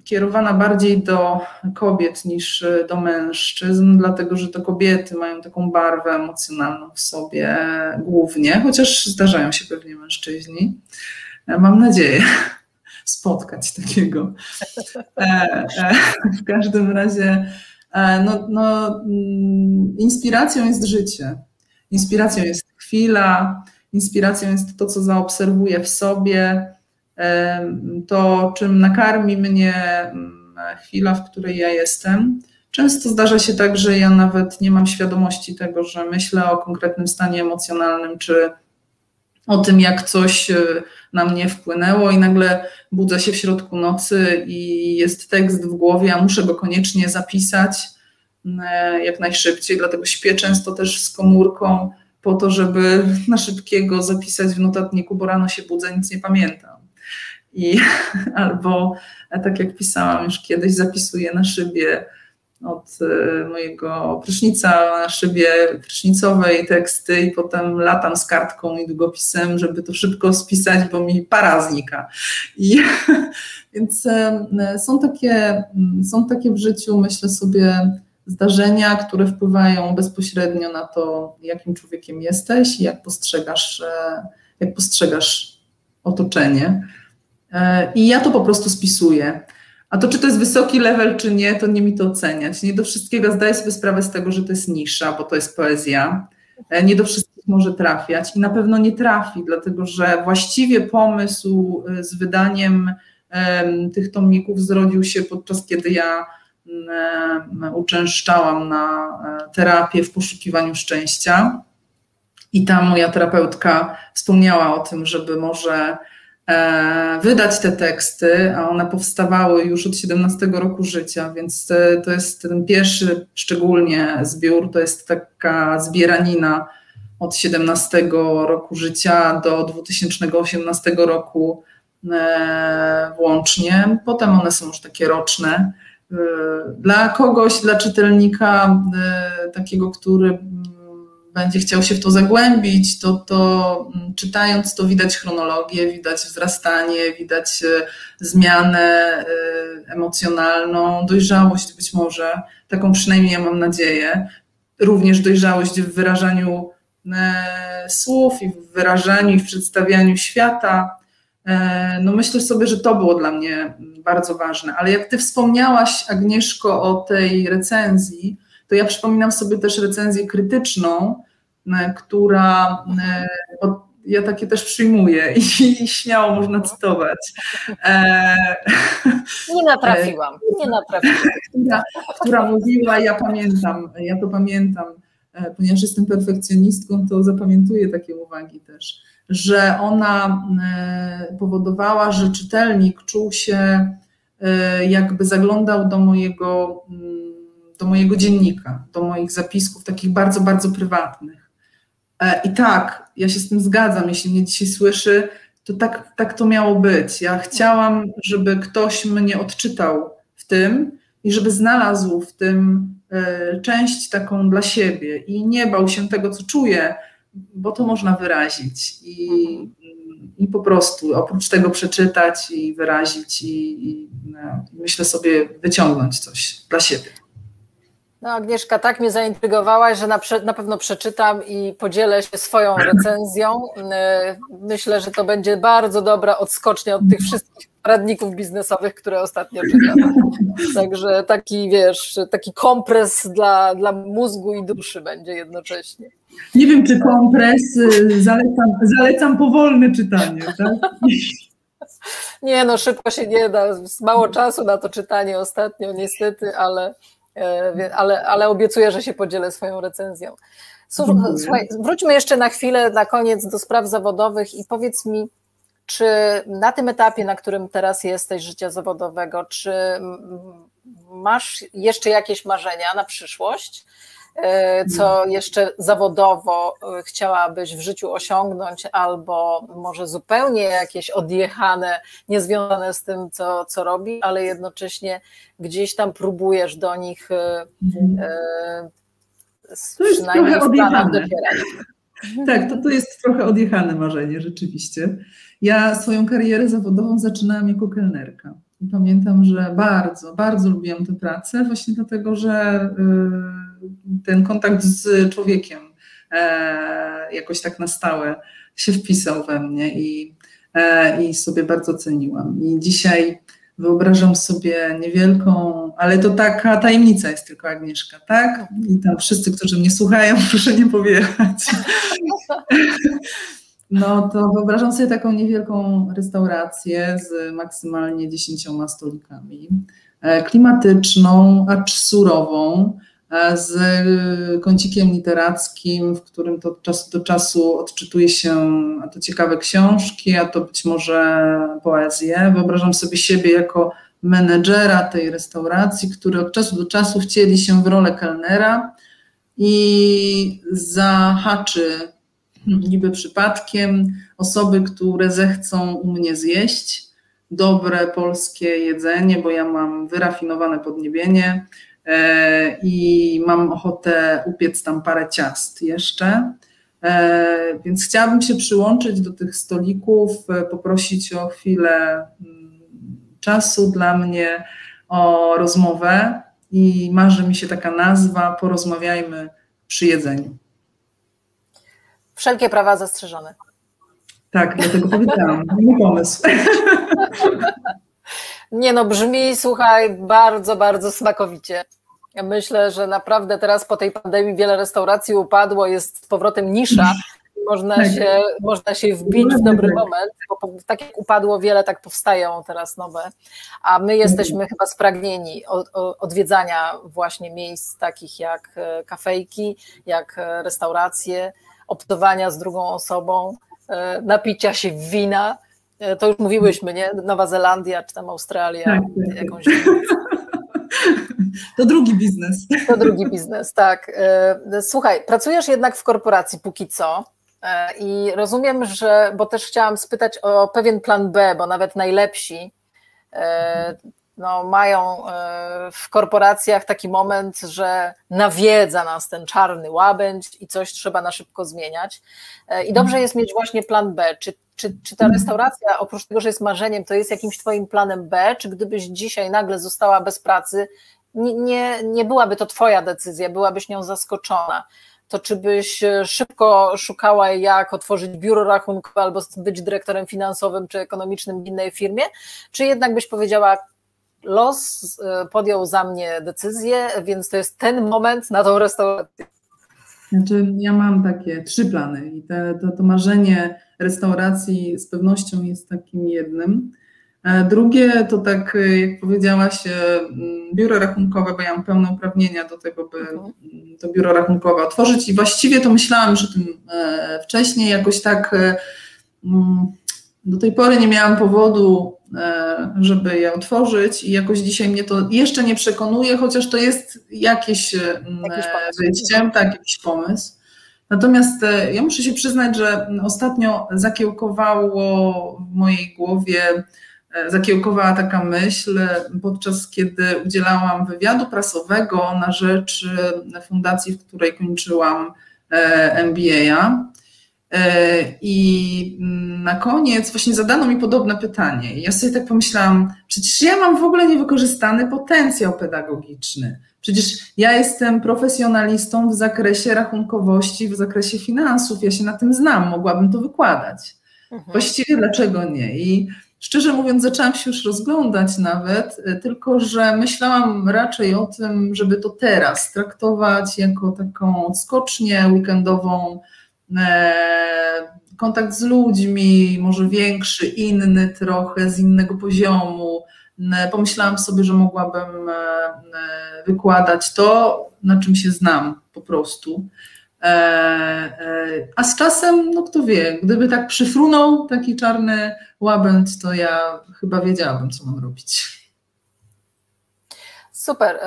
kierowana bardziej do kobiet niż do mężczyzn, dlatego że to kobiety mają taką barwę emocjonalną w sobie głównie, chociaż zdarzają się pewnie mężczyźni. Mam nadzieję spotkać takiego. E, e, w każdym razie, e, no, no, mm, inspiracją jest życie. Inspiracją jest chwila, inspiracją jest to, co zaobserwuję w sobie, to, czym nakarmi mnie mm, chwila, w której ja jestem. Często zdarza się tak, że ja nawet nie mam świadomości tego, że myślę o konkretnym stanie emocjonalnym, czy o tym, jak coś na mnie wpłynęło i nagle budzę się w środku nocy i jest tekst w głowie, a muszę go koniecznie zapisać e, jak najszybciej, dlatego śpię często też z komórką po to, żeby na szybkiego zapisać w notatniku, bo rano się budzę, nic nie pamiętam. I albo tak jak pisałam już kiedyś, zapisuję na szybie od e, mojego prysznica na szybie prysznicowej teksty i potem latam z kartką i długopisem, żeby to szybko spisać, bo mi para znika. I, więc e, są takie, są takie w życiu, myślę sobie, zdarzenia, które wpływają bezpośrednio na to, jakim człowiekiem jesteś i jak postrzegasz, e, jak postrzegasz otoczenie. I ja to po prostu spisuję. A to, czy to jest wysoki level, czy nie, to nie mi to oceniać. Nie do wszystkiego zdaję sobie sprawę z tego, że to jest nisza, bo to jest poezja. E, nie do wszystkich może trafiać i na pewno nie trafi, dlatego że właściwie pomysł e, z wydaniem tych tomików zrodził się podczas kiedy ja mm, uczęszczałam na e, terapię w poszukiwaniu szczęścia. I ta moja terapeutka wspomniała o tym, żeby może wydać te teksty, a one powstawały już od 17 roku życia, więc to jest ten pierwszy szczególnie zbiór, to jest taka zbieranina od 17 roku życia do 2018 roku włącznie. Potem one są już takie roczne. Dla kogoś, dla czytelnika takiego, który będzie chciał się w to zagłębić, to, to mm, czytając to widać chronologię, widać wzrastanie, widać e, zmianę e, emocjonalną, dojrzałość być może, taką przynajmniej ja mam nadzieję, również dojrzałość w wyrażaniu e, słów i w wyrażaniu i w przedstawianiu świata. No myślę sobie, że to było dla mnie bardzo ważne, ale jak ty wspomniałaś Agnieszko o tej recenzji, to ja przypominam sobie też recenzję krytyczną, e, która e, ja takie też przyjmuję i, i śmiało można cytować. E, nie natrafiłam, nie natrafiłam. Która, która mówiła, ja pamiętam, ja to pamiętam, ponieważ jestem perfekcjonistką, to zapamiętuję takie uwagi też, że ona powodowała, że czytelnik czuł się jakby zaglądał do mojego mm, do mojego dziennika, do moich zapisków, takich bardzo, bardzo prywatnych. E, I tak, ja się z tym zgadzam, jeśli mnie dzisiaj słyszy, to tak, tak to miało być. Ja chciałam, żeby ktoś mnie odczytał w tym i żeby znalazł w tym e, część taką dla siebie i nie bał się tego, co czuje, bo to można wyrazić i, i po prostu oprócz tego przeczytać i wyrazić i, i no, myślę sobie wyciągnąć coś dla siebie. No Agnieszka, tak mnie zaintrygowałaś, że na, na, pewno przeczytam i podzielę się swoją recenzją. E, myślę, że to będzie bardzo dobra odskocznia od tych wszystkich radników biznesowych, które ostatnio czytam. Także taki, wiesz, taki kompres dla, dla mózgu i duszy będzie jednocześnie. Nie wiem, czy kompres, y, zalecam, zalecam powolne czytanie, tak? Nie, no szybko się nie da, mało czasu na to czytanie ostatnio niestety, ale ale, ale obiecuję, że się podzielę swoją recenzją. Słuchaj, wróćmy jeszcze na chwilę, na koniec do spraw zawodowych i powiedz mi, czy na tym etapie, na którym teraz jesteś życia zawodowego, czy masz jeszcze jakieś marzenia na przyszłość? E, co jeszcze zawodowo e, chciałabyś w życiu osiągnąć, albo może zupełnie jakieś odjechane, niezwiązane z tym, co, co robi, ale jednocześnie gdzieś tam próbujesz do nich e, to jest trochę odjechane. Tak, to, to jest trochę odjechane marzenie, rzeczywiście. Ja swoją karierę zawodową zaczynałam jako kelnerka. Pamiętam, że bardzo, bardzo lubiłam tę pracę, właśnie dlatego, że ten kontakt z człowiekiem e, jakoś tak na stałe się wpisał we mnie i, e, i sobie bardzo ceniłam. I dzisiaj wyobrażam sobie niewielką, ale to taka tajemnica jest tylko Agnieszka, tak? I tam wszyscy, którzy mnie słuchają, proszę nie powielać. No to wyobrażam sobie taką niewielką restaurację z maksymalnie dziesięcioma stolikami, e, klimatyczną, acz surową, z kącikiem literackim, w którym to od czasu do czasu odczytuje się a to ciekawe książki, a to być może poezję. Wyobrażam sobie siebie jako menedżera tej restauracji, który od czasu do czasu wcieli się w rolę kelnera i zahaczy niby przypadkiem osoby, które zechcą u mnie zjeść dobre polskie jedzenie, bo ja mam wyrafinowane podniebienie, E, i mam ochotę upiec tam parę ciast jeszcze. E, więc chciałabym się przyłączyć do tych stolików, e, poprosić o chwilę mm, czasu dla mnie, o rozmowę i marzy mi się taka nazwa Porozmawiajmy przy jedzeniu. Wszelkie prawa zastrzeżone. Tak, dlatego powiedziałam. Mój pomysł. Nie no, brzmi, słuchaj, bardzo, bardzo smakowicie. Ja myślę, że naprawdę teraz po tej pandemii wiele restauracji upadło, jest z powrotem nisza. Można tak. się, można się wbić w dobry moment, bo tak jak upadło wiele, tak powstają teraz nowe. A my jesteśmy chyba spragnieni odwiedzania właśnie miejsc takich jak e, kafejki, jak e, restauracje, obcowania z drugą osobą, e, napicia się wina to już mówiłyśmy, nie? Nowa Zelandia czy tam Australia, tak, tak. jakąś. To drugi biznes. To drugi biznes, tak. E, słuchaj, pracujesz jednak w korporacji póki co. E, I rozumiem, że, bo też chciałam spytać o pewien plan B, bo nawet najlepsi e, no, mają e, w korporacjach taki moment, że nawiedza nas ten czarny łabędź i coś trzeba na szybko zmieniać. I dobrze jest mieć właśnie plan B. Czy, czy, czy ta restauracja, oprócz tego, że jest marzeniem, to jest jakimś Twoim planem B? Czy gdybyś dzisiaj nagle została bez pracy, nie, nie, nie byłaby to Twoja decyzja, byłabyś nią zaskoczona? to czy byś e, szybko szukała, jak otworzyć biuro rachunkowe albo być dyrektorem finansowym czy ekonomicznym w innej firmie, czy jednak byś powiedziała, los e, podjął za mnie decyzję, więc to jest ten moment na tą restaurację. Znaczy, ja mam takie trzy plany i te, to, to marzenie restauracji z pewnością jest takim jednym. E, drugie to tak, e, jak powiedziałaś, e, biuro rachunkowe, bo ja mam pełne uprawnienia do tego, by mhm. to biuro rachunkowe otworzyć i właściwie to myślałam już o tym wcześniej, jakoś tak do tej pory nie miałam powodu, żeby je otworzyć i jakoś dzisiaj mnie to jeszcze nie przekonuje, chociaż to jest jakieś wyjście, tak, jakiś pomysł. Natomiast ja muszę się przyznać, że ostatnio zakiełkowało w mojej głowie E, zakiełkowała taka myśl, podczas kiedy udzielałam wywiadu prasowego na rzecz e, fundacji, w której kończyłam e, MBA. I na koniec właśnie zadano mi podobne pytanie. I ja sobie tak pomyślałam, przecież ja mam w ogóle niewykorzystany potencjał pedagogiczny. Przecież ja jestem profesjonalistą w zakresie rachunkowości, w zakresie finansów, ja się na tym znam, mogłabym to wykładać. Mhm. Właściwie dlaczego nie? I Szczerze mówiąc, zaczęłam się już rozglądać nawet, e, tylko że myślałam raczej o tym, żeby to teraz traktować jako taką skocznię weekendową, e, kontakt z ludźmi, może większy, inny trochę, z innego poziomu. E, pomyślałam sobie, że mogłabym wykładać to, na czym się znam po prostu. A z czasem, no kto wie, gdyby tak przyfrunął taki czarny łabędź, to ja chyba wiedziałabym, co mam robić. Super.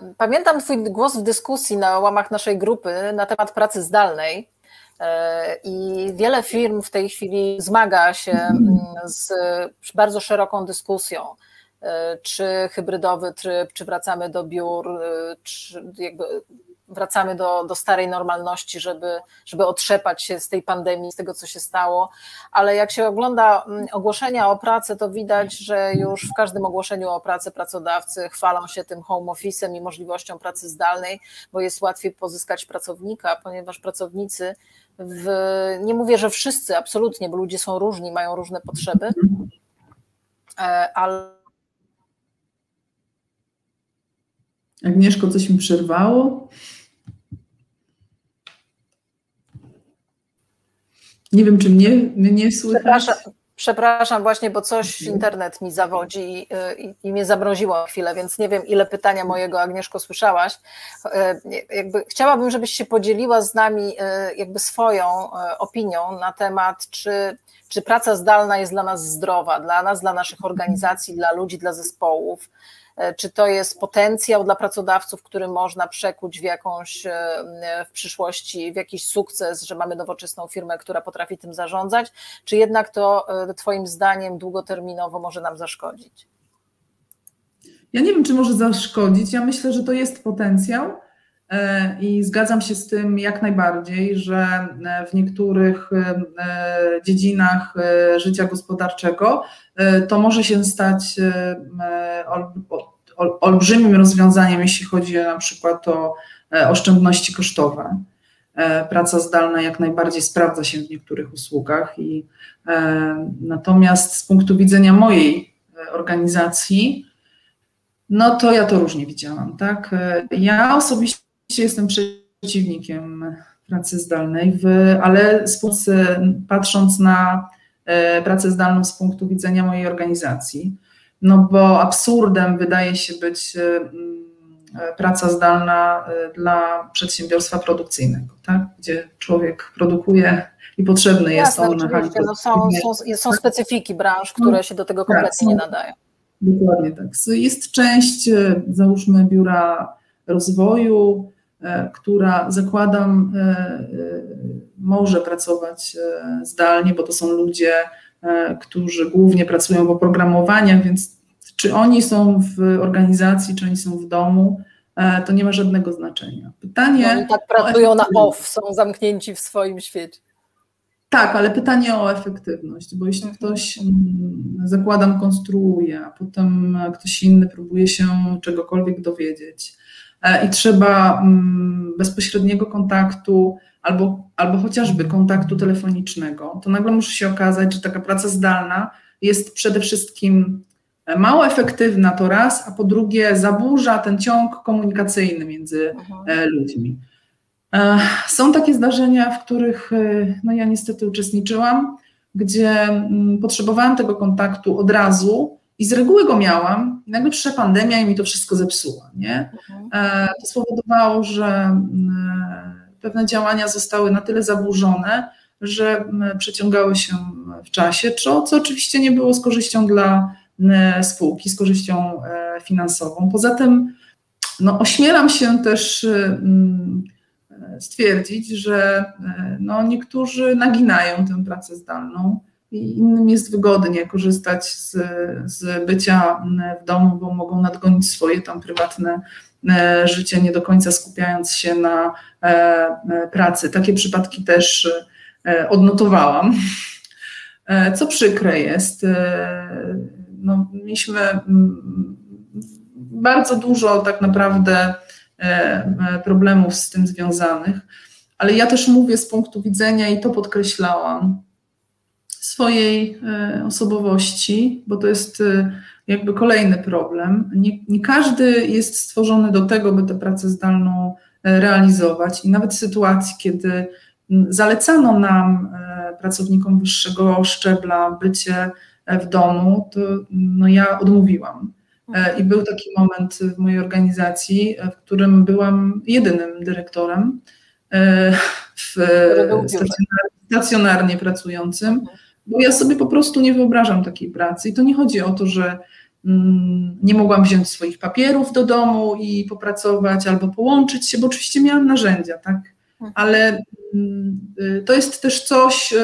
E, pamiętam Twój głos w dyskusji na łamach naszej grupy na temat pracy zdalnej. E, I wiele firm w tej chwili zmaga się mm, z bardzo szeroką dyskusją, e, czy hybrydowy tryb, czy wracamy do biur, czy jakby wracamy do, do starej normalności, żeby, żeby otrzepać się z tej pandemii, z tego, co się stało. Ale jak się ogląda mm, ogłoszenia o pracę, to widać, że już w każdym ogłoszeniu o pracę pracodawcy chwalą się tym home office'em i możliwością pracy zdalnej, bo jest łatwiej pozyskać pracownika, ponieważ pracownicy, w, nie mówię, że wszyscy, absolutnie, bo ludzie są różni, mają różne potrzeby, e, ale Agnieszko, coś mi przerwało? Nie wiem, czy mnie, mnie słychać. Przepraszam, przepraszam, właśnie, bo coś internet mi zawodzi i, i, i, mnie zamroziło chwilę, więc nie wiem, ile pytania mojego Agnieszko słyszałaś. E, jakby chciałabym, żebyś się podzieliła z nami e, jakby swoją opinią na temat, czy, czy praca zdalna jest dla nas zdrowa, dla nas, dla naszych organizacji, dla ludzi, dla zespołów czy to jest potencjał dla pracodawców, który można przekuć w jakąś e, w przyszłości, w jakiś sukces, że mamy nowoczesną firmę, która potrafi tym zarządzać, czy jednak to e, Twoim zdaniem długoterminowo może nam zaszkodzić? Ja nie wiem, czy może zaszkodzić. Ja myślę, że to jest potencjał. I zgadzam się z tym jak najbardziej, że w niektórych dziedzinach życia gospodarczego to może się stać olbrzymim rozwiązaniem, jeśli chodzi na przykład o e, oszczędności kosztowe. E, praca zdalna jak najbardziej sprawdza się w niektórych usługach i e, natomiast z punktu widzenia mojej organizacji, no to ja to różnie widziałam, tak? Ja osobiście jestem przeciwnikiem pracy zdalnej, ale patrząc na pracę zdalną z punktu widzenia mojej organizacji, no bo absurdem wydaje się być mm, praca zdalna y, dla przedsiębiorstwa produkcyjnego, tak? gdzie człowiek produkuje i potrzebny Jasne, jest on na hali. No są, są, są specyfiki branż, które no, się do tego kompletnie tak, nie nadają. Dokładnie tak. Jest część, załóżmy, biura rozwoju, która zakładam może pracować zdalnie, bo to są ludzie, którzy głównie pracują w oprogramowaniach, więc czy oni są w organizacji, czy oni są w domu, to nie ma żadnego znaczenia. Pytanie. Oni tak pracują na off, są zamknięci w swoim świecie. Tak, ale pytanie o efektywność, bo jeśli mhm. ktoś, zakładam, konstruuje, a potem ktoś inny próbuje się czegokolwiek dowiedzieć e, i trzeba mm, bezpośredniego kontaktu albo, albo chociażby kontaktu telefonicznego, to nagle musi się okazać, że taka praca zdalna jest przede wszystkim mało efektywna to raz, a po drugie zaburza ten ciąg komunikacyjny między mhm. E, ludźmi. E, są takie zdarzenia, w których e, no ja niestety uczestniczyłam, gdzie mm, potrzebowałam tego kontaktu od razu i z reguły go miałam, i nagle przyszła pandemia i mi to wszystko zepsuła. Nie? Mhm. E, to spowodowało, że mm, pewne działania zostały na tyle zaburzone, że przeciągały się w czasie, co, co oczywiście nie było z korzyścią dla spółki, z korzyścią finansową. Poza tym no, ośmielam się też stwierdzić, że e, no, niektórzy naginają tę pracę zdalną i innym jest wygodnie korzystać z, z bycia w domu, bo mogą nadgonić swoje tam prywatne e, życie, nie do końca skupiając się na e, pracy. Takie przypadki też odnotowałam. Co przykre jest, no, mieliśmy bardzo dużo tak naprawdę E, e, problemów z tym związanych. Ale ja też mówię z punktu widzenia, i to podkreślałam, swojej e, osobowości, bo to jest jakby kolejny problem. Nie, nie, każdy jest stworzony do tego, by tę pracę zdalną realizować, i nawet w sytuacji, kiedy zalecano nam, pracownikom wyższego szczebla, bycie w domu, to no ja odmówiłam. E, I był taki moment w mojej organizacji, w którym byłam jedynym dyrektorem e, w stacjonarnie pracującym, bo ja sobie po prostu nie wyobrażam takiej pracy. I to nie chodzi o to, że mm, nie mogłam wziąć swoich papierów do domu i popracować albo połączyć się, bo oczywiście miałam narzędzia, tak? Mhm. Ale mm, y, to jest też coś,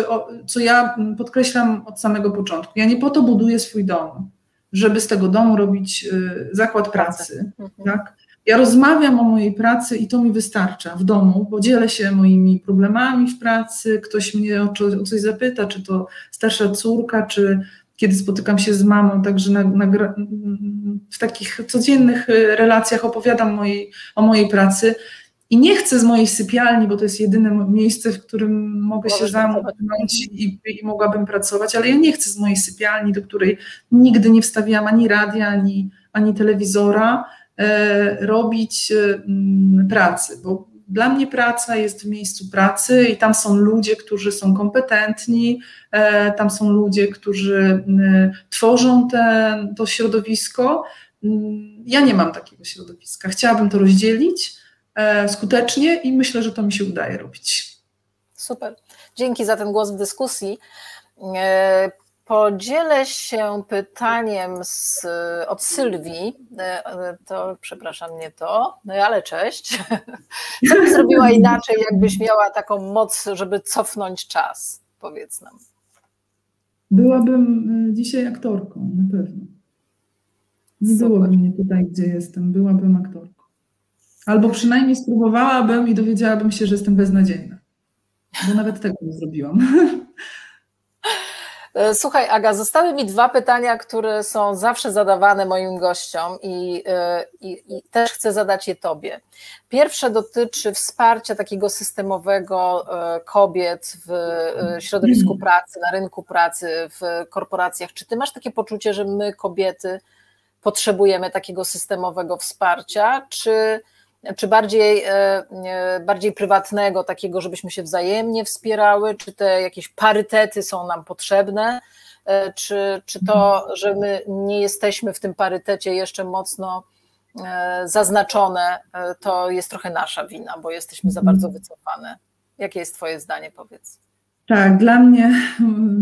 co ja podkreślam od samego początku. Ja nie po to buduję swój dom żeby z tego domu robić y, zakład pracy. Mhm. Tak? Ja rozmawiam o mojej pracy i to mi wystarcza w domu, bo dzielę się moimi problemami w pracy, ktoś mnie o, coś zapyta, czy to starsza córka, czy kiedy spotykam się z mamą, także na, na, w takich codziennych y, relacjach opowiadam mojej, o mojej pracy. I nie chcę z mojej sypialni, bo to jest jedyne miejsce, w którym mogę się zamknąć i, i, mogłabym pracować, ale ja nie chcę z mojej sypialni, do której nigdy nie wstawiłam ani radia, ani, ani telewizora, robić e, pracy, bo dla mnie praca jest w miejscu pracy i tam są ludzie, którzy są kompetentni, e, tam są ludzie, którzy e, tworzą to środowisko. Mm, ja nie mam takiego środowiska. Chciałabym to rozdzielić E, skutecznie i myślę, że to mi się udaje robić. Super. Dzięki za ten głos w dyskusji. E, podzielę się pytaniem z, od Sylwii. E, to przepraszam, nie to, no ale cześć. Co byś zrobiła inaczej, jakbyś miała taką moc, żeby cofnąć czas? Powiedz nam. Byłabym dzisiaj aktorką, na pewno. Nie Super. byłoby mnie tutaj, gdzie jestem. Byłabym aktorką. Albo przynajmniej spróbowałabym i dowiedziałabym się, że jestem beznadziejna. Bo nawet tego nie zrobiłam. E, słuchaj, Aga, zostały mi dwa pytania, które są zawsze zadawane moim gościom i, e, i, i, też chcę zadać je Tobie. Pierwsze dotyczy wsparcia takiego systemowego e, kobiet w środowisku pracy, na rynku pracy, w korporacjach. Czy Ty masz takie poczucie, że my, kobiety, potrzebujemy takiego systemowego wsparcia, czy czy bardziej, e, e, bardziej prywatnego, takiego, żebyśmy się wzajemnie wspierały, czy te jakieś parytety są nam potrzebne, e, czy, czy to, że my nie jesteśmy w tym parytecie jeszcze mocno zaznaczone, to jest trochę nasza wina, bo jesteśmy za bardzo wycofane. Jakie jest Twoje zdanie, powiedz? Tak, dla mnie,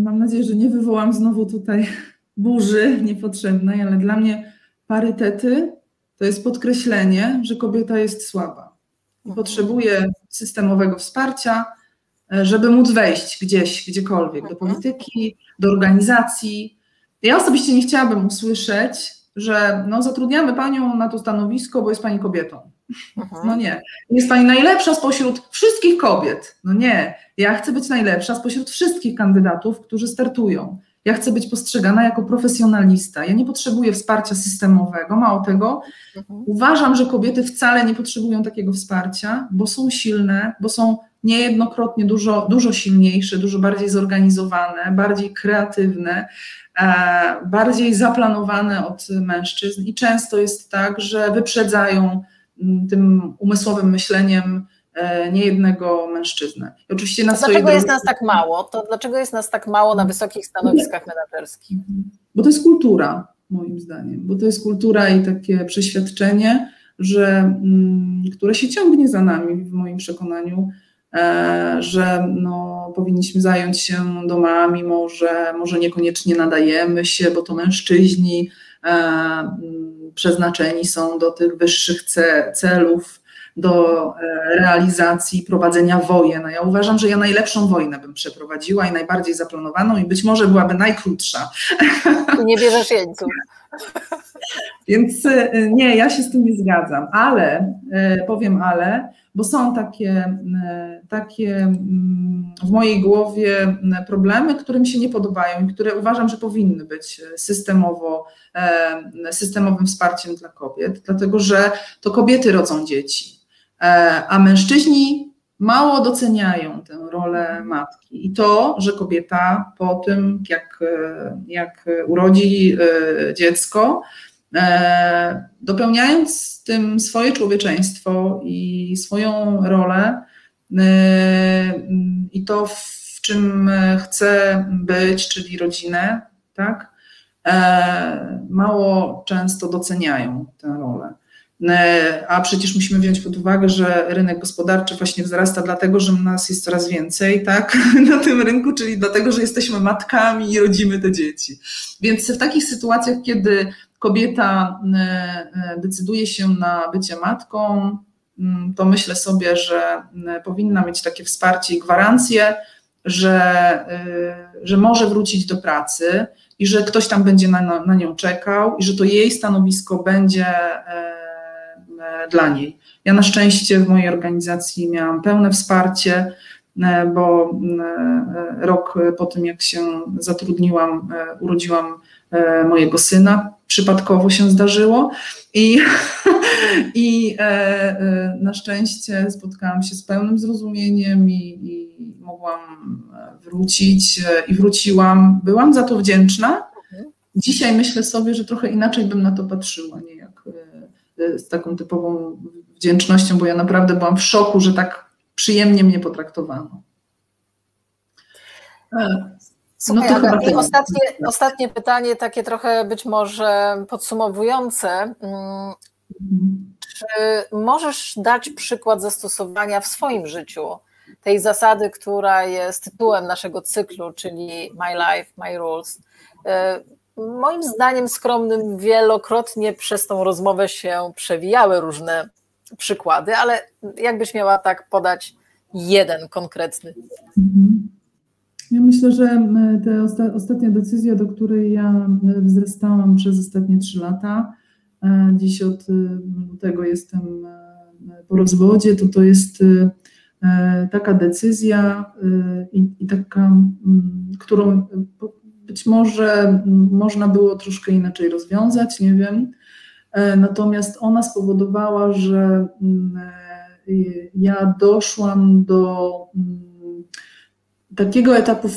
mam nadzieję, że nie wywołam znowu tutaj burzy niepotrzebnej, ale dla mnie parytety to jest podkreślenie, że kobieta jest słaba. Mhm. Potrzebuje systemowego wsparcia, żeby móc wejść gdzieś, gdziekolwiek, do mhm. polityki, do organizacji. Ja osobiście nie chciałabym usłyszeć, że no, zatrudniamy panią na to stanowisko, bo jest pani kobietą. Mhm. No nie. Jest pani najlepsza spośród wszystkich kobiet. No nie. Ja chcę być najlepsza spośród wszystkich kandydatów, którzy startują. Ja chcę być postrzegana jako profesjonalista. Ja nie potrzebuję wsparcia systemowego. Mało tego, mhm. uważam, że kobiety wcale nie potrzebują takiego wsparcia, bo są silne, bo są niejednokrotnie dużo, dużo silniejsze, dużo bardziej zorganizowane, bardziej kreatywne, e, bardziej zaplanowane od mężczyzn. I często jest tak, że wyprzedzają tym umysłowym myśleniem niejednego mężczyznę. I oczywiście na dlaczego drogi... jest nas tak mało? To dlaczego jest nas tak mało na wysokich stanowiskach menedżerskich? Bo to jest kultura, moim zdaniem, bo to jest kultura i takie przeświadczenie, że, mm, które się ciągnie za nami w moim przekonaniu, e, że no, powinniśmy zająć się domami, może, może niekoniecznie nadajemy się, bo to mężczyźni, e, przeznaczeni są do tych wyższych celów, do e, realizacji prowadzenia wojen. Ja uważam, że ja najlepszą wojnę bym przeprowadziła i najbardziej zaplanowaną i być może byłaby najkrótsza. Nie bierzesz jeńców. Więc e, nie, ja się z tym nie zgadzam, ale e, powiem ale, bo są takie, takie mm, w mojej głowie problemy, które mi się nie podobają i które uważam, że powinny być systemowo, systemowym wsparciem dla kobiet, dlatego że to kobiety rodzą dzieci, a mężczyźni mało doceniają tę rolę matki. I to, że kobieta po tym, jak, jak urodzi e, dziecko, e, dopełniając tym swoje człowieczeństwo i swoją rolę e, i to, w czym chce być, czyli rodzinę, tak, mało często doceniają tę rolę. E, a przecież musimy wziąć pod uwagę, że rynek gospodarczy właśnie wzrasta dlatego, że nas jest coraz więcej, tak, na tym rynku, czyli dlatego, że jesteśmy matkami i rodzimy te dzieci. Więc w takich sytuacjach, kiedy kobieta e, e, decyduje się na bycie matką, mm, to myślę sobie, że powinna mieć takie wsparcie i gwarancję, że, że może wrócić do pracy i że ktoś tam będzie na, na nią czekał i że to jej stanowisko będzie dla niej. Ja na szczęście w mojej organizacji miałam pełne wsparcie, e, bo e, rok po tym, jak się zatrudniłam, urodziłam mojego syna. Przypadkowo się zdarzyło i, i na szczęście spotkałam się z pełnym zrozumieniem i, i mogłam wrócić i wróciłam. Byłam za to wdzięczna. Mhm. Dzisiaj myślę sobie, że trochę inaczej bym na to patrzyła, nie z taką typową wdzięcznością, bo ja naprawdę byłam w szoku, że tak przyjemnie mnie potraktowano. E, Słuchaj, no to chyba i ostatnie, ostatnie pytanie, takie trochę być może podsumowujące. Mm. Czy możesz dać przykład zastosowania w swoim życiu tej zasady, która jest tytułem naszego cyklu, czyli My Life, My Rules? E, moim zdaniem skromnym wielokrotnie przez tą rozmowę się przewijały różne przykłady, ale jakbyś miała tak podać jeden konkretny? Mhm. Ja myślę, że ta osta ostatnia decyzja, do której ja wzrastałam przez ostatnie trzy lata, e, dziś od e, tego jestem e, po rozwodzie, to to jest taka decyzja i, i taka, którą być może można było troszkę inaczej rozwiązać, nie wiem. E, natomiast ona spowodowała, że mm, e, ja doszłam do mm, takiego etapu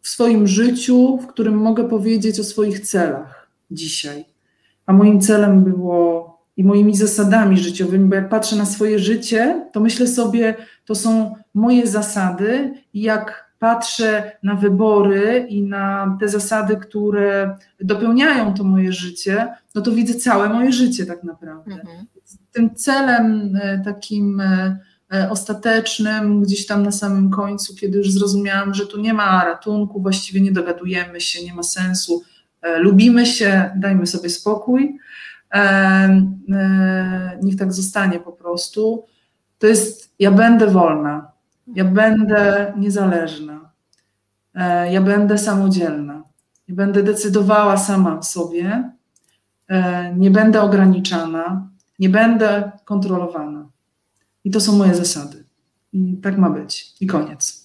w swoim życiu, w którym mogę powiedzieć o swoich celach dzisiaj. A moim celem było i moimi zasadami życiowymi, bo jak patrzę na swoje życie, to myślę sobie, to są moje zasady jak patrzę na wybory i na te zasady, które dopełniają to moje życie, no to widzę całe moje życie tak naprawdę. Mhm. Tym celem e, takim e, e, ostatecznym, gdzieś tam na samym końcu, kiedy już zrozumiałam, że tu nie ma ratunku, właściwie nie dogadujemy się, nie ma sensu, lubimy się, dajmy sobie spokój, niech tak zostanie po prostu. To jest, ja będę wolna Ja będę niezależna. E, ja będę samodzielna. Ja będę decydowała sama o sobie. E, nie będę ograniczana. Nie będę kontrolowana. I to są moje zasady. I tak ma być. I koniec.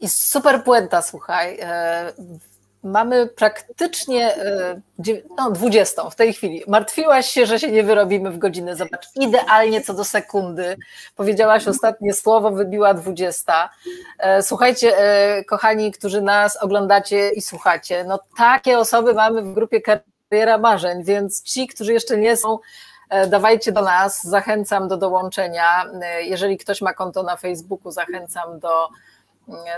I super puenta, słuchaj. E, mamy praktycznie no, 20 w tej chwili. Martwiłaś się, że się nie wyrobimy w godzinę. Zobacz, idealnie co do sekundy. Powiedziałaś ostatnie słowo, wybiła 20. E, słuchajcie, e, kochani, którzy nas oglądacie i słuchacie, no takie osoby mamy w grupie Kariera Marzeń, więc ci, którzy jeszcze nie są, e, dawajcie do nas, zachęcam do dołączenia. Jeżeli ktoś ma konto na Facebooku, zachęcam do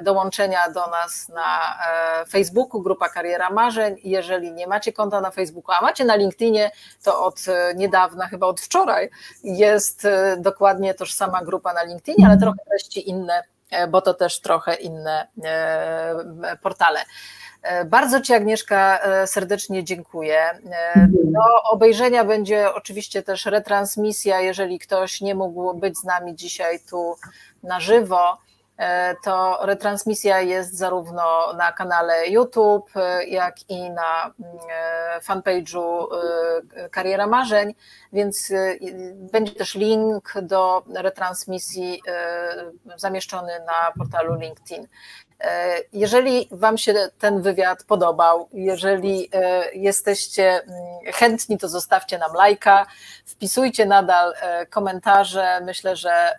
dołączenia do nas na e, Facebooku, grupa Kariera Marzeń. Jeżeli nie macie konta na Facebooku, a macie na LinkedInie, to od e, niedawna, chyba od wczoraj, jest e, dokładnie tożsama grupa na LinkedInie, ale trochę treści inne, bo to też trochę inne portale. Bardzo Ci, Agnieszka, serdecznie dziękuję. Do obejrzenia będzie oczywiście też retransmisja, jeżeli ktoś nie mógł być z nami dzisiaj tu na żywo. E, to retransmisja jest zarówno na kanale YouTube, e, jak i na mm, e, fanpage'u Kariera Marzeń, więc będzie też link do retransmisji zamieszczony na portalu LinkedIn. Jeżeli Wam się ten wywiad podobał, jeżeli jesteście mm, chętni, to zostawcie nam lajka, wpisujcie nadal komentarze. Myślę, że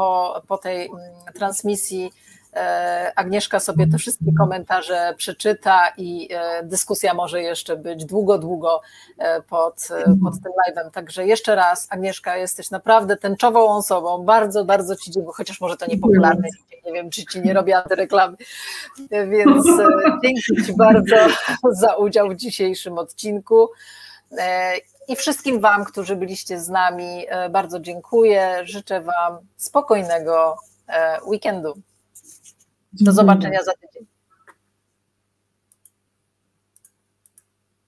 po, po tej mm, transmisji e, Agnieszka sobie te wszystkie komentarze przeczyta i e, dyskusja może jeszcze być długo, długo e, pod, pod tym live'em. Także jeszcze raz, Agnieszka, jesteś naprawdę tęczową osobą. Bardzo, bardzo Ci dziękuję, chociaż może to niepopularne, nie wiem, czy Ci nie robię antyreklamy. Więc dzięki Ci bardzo za udział w dzisiejszym odcinku. I wszystkim Wam, którzy byliście z nami, e, bardzo dziękuję. Życzę Wam spokojnego e, weekendu. Do zobaczenia za tydzień.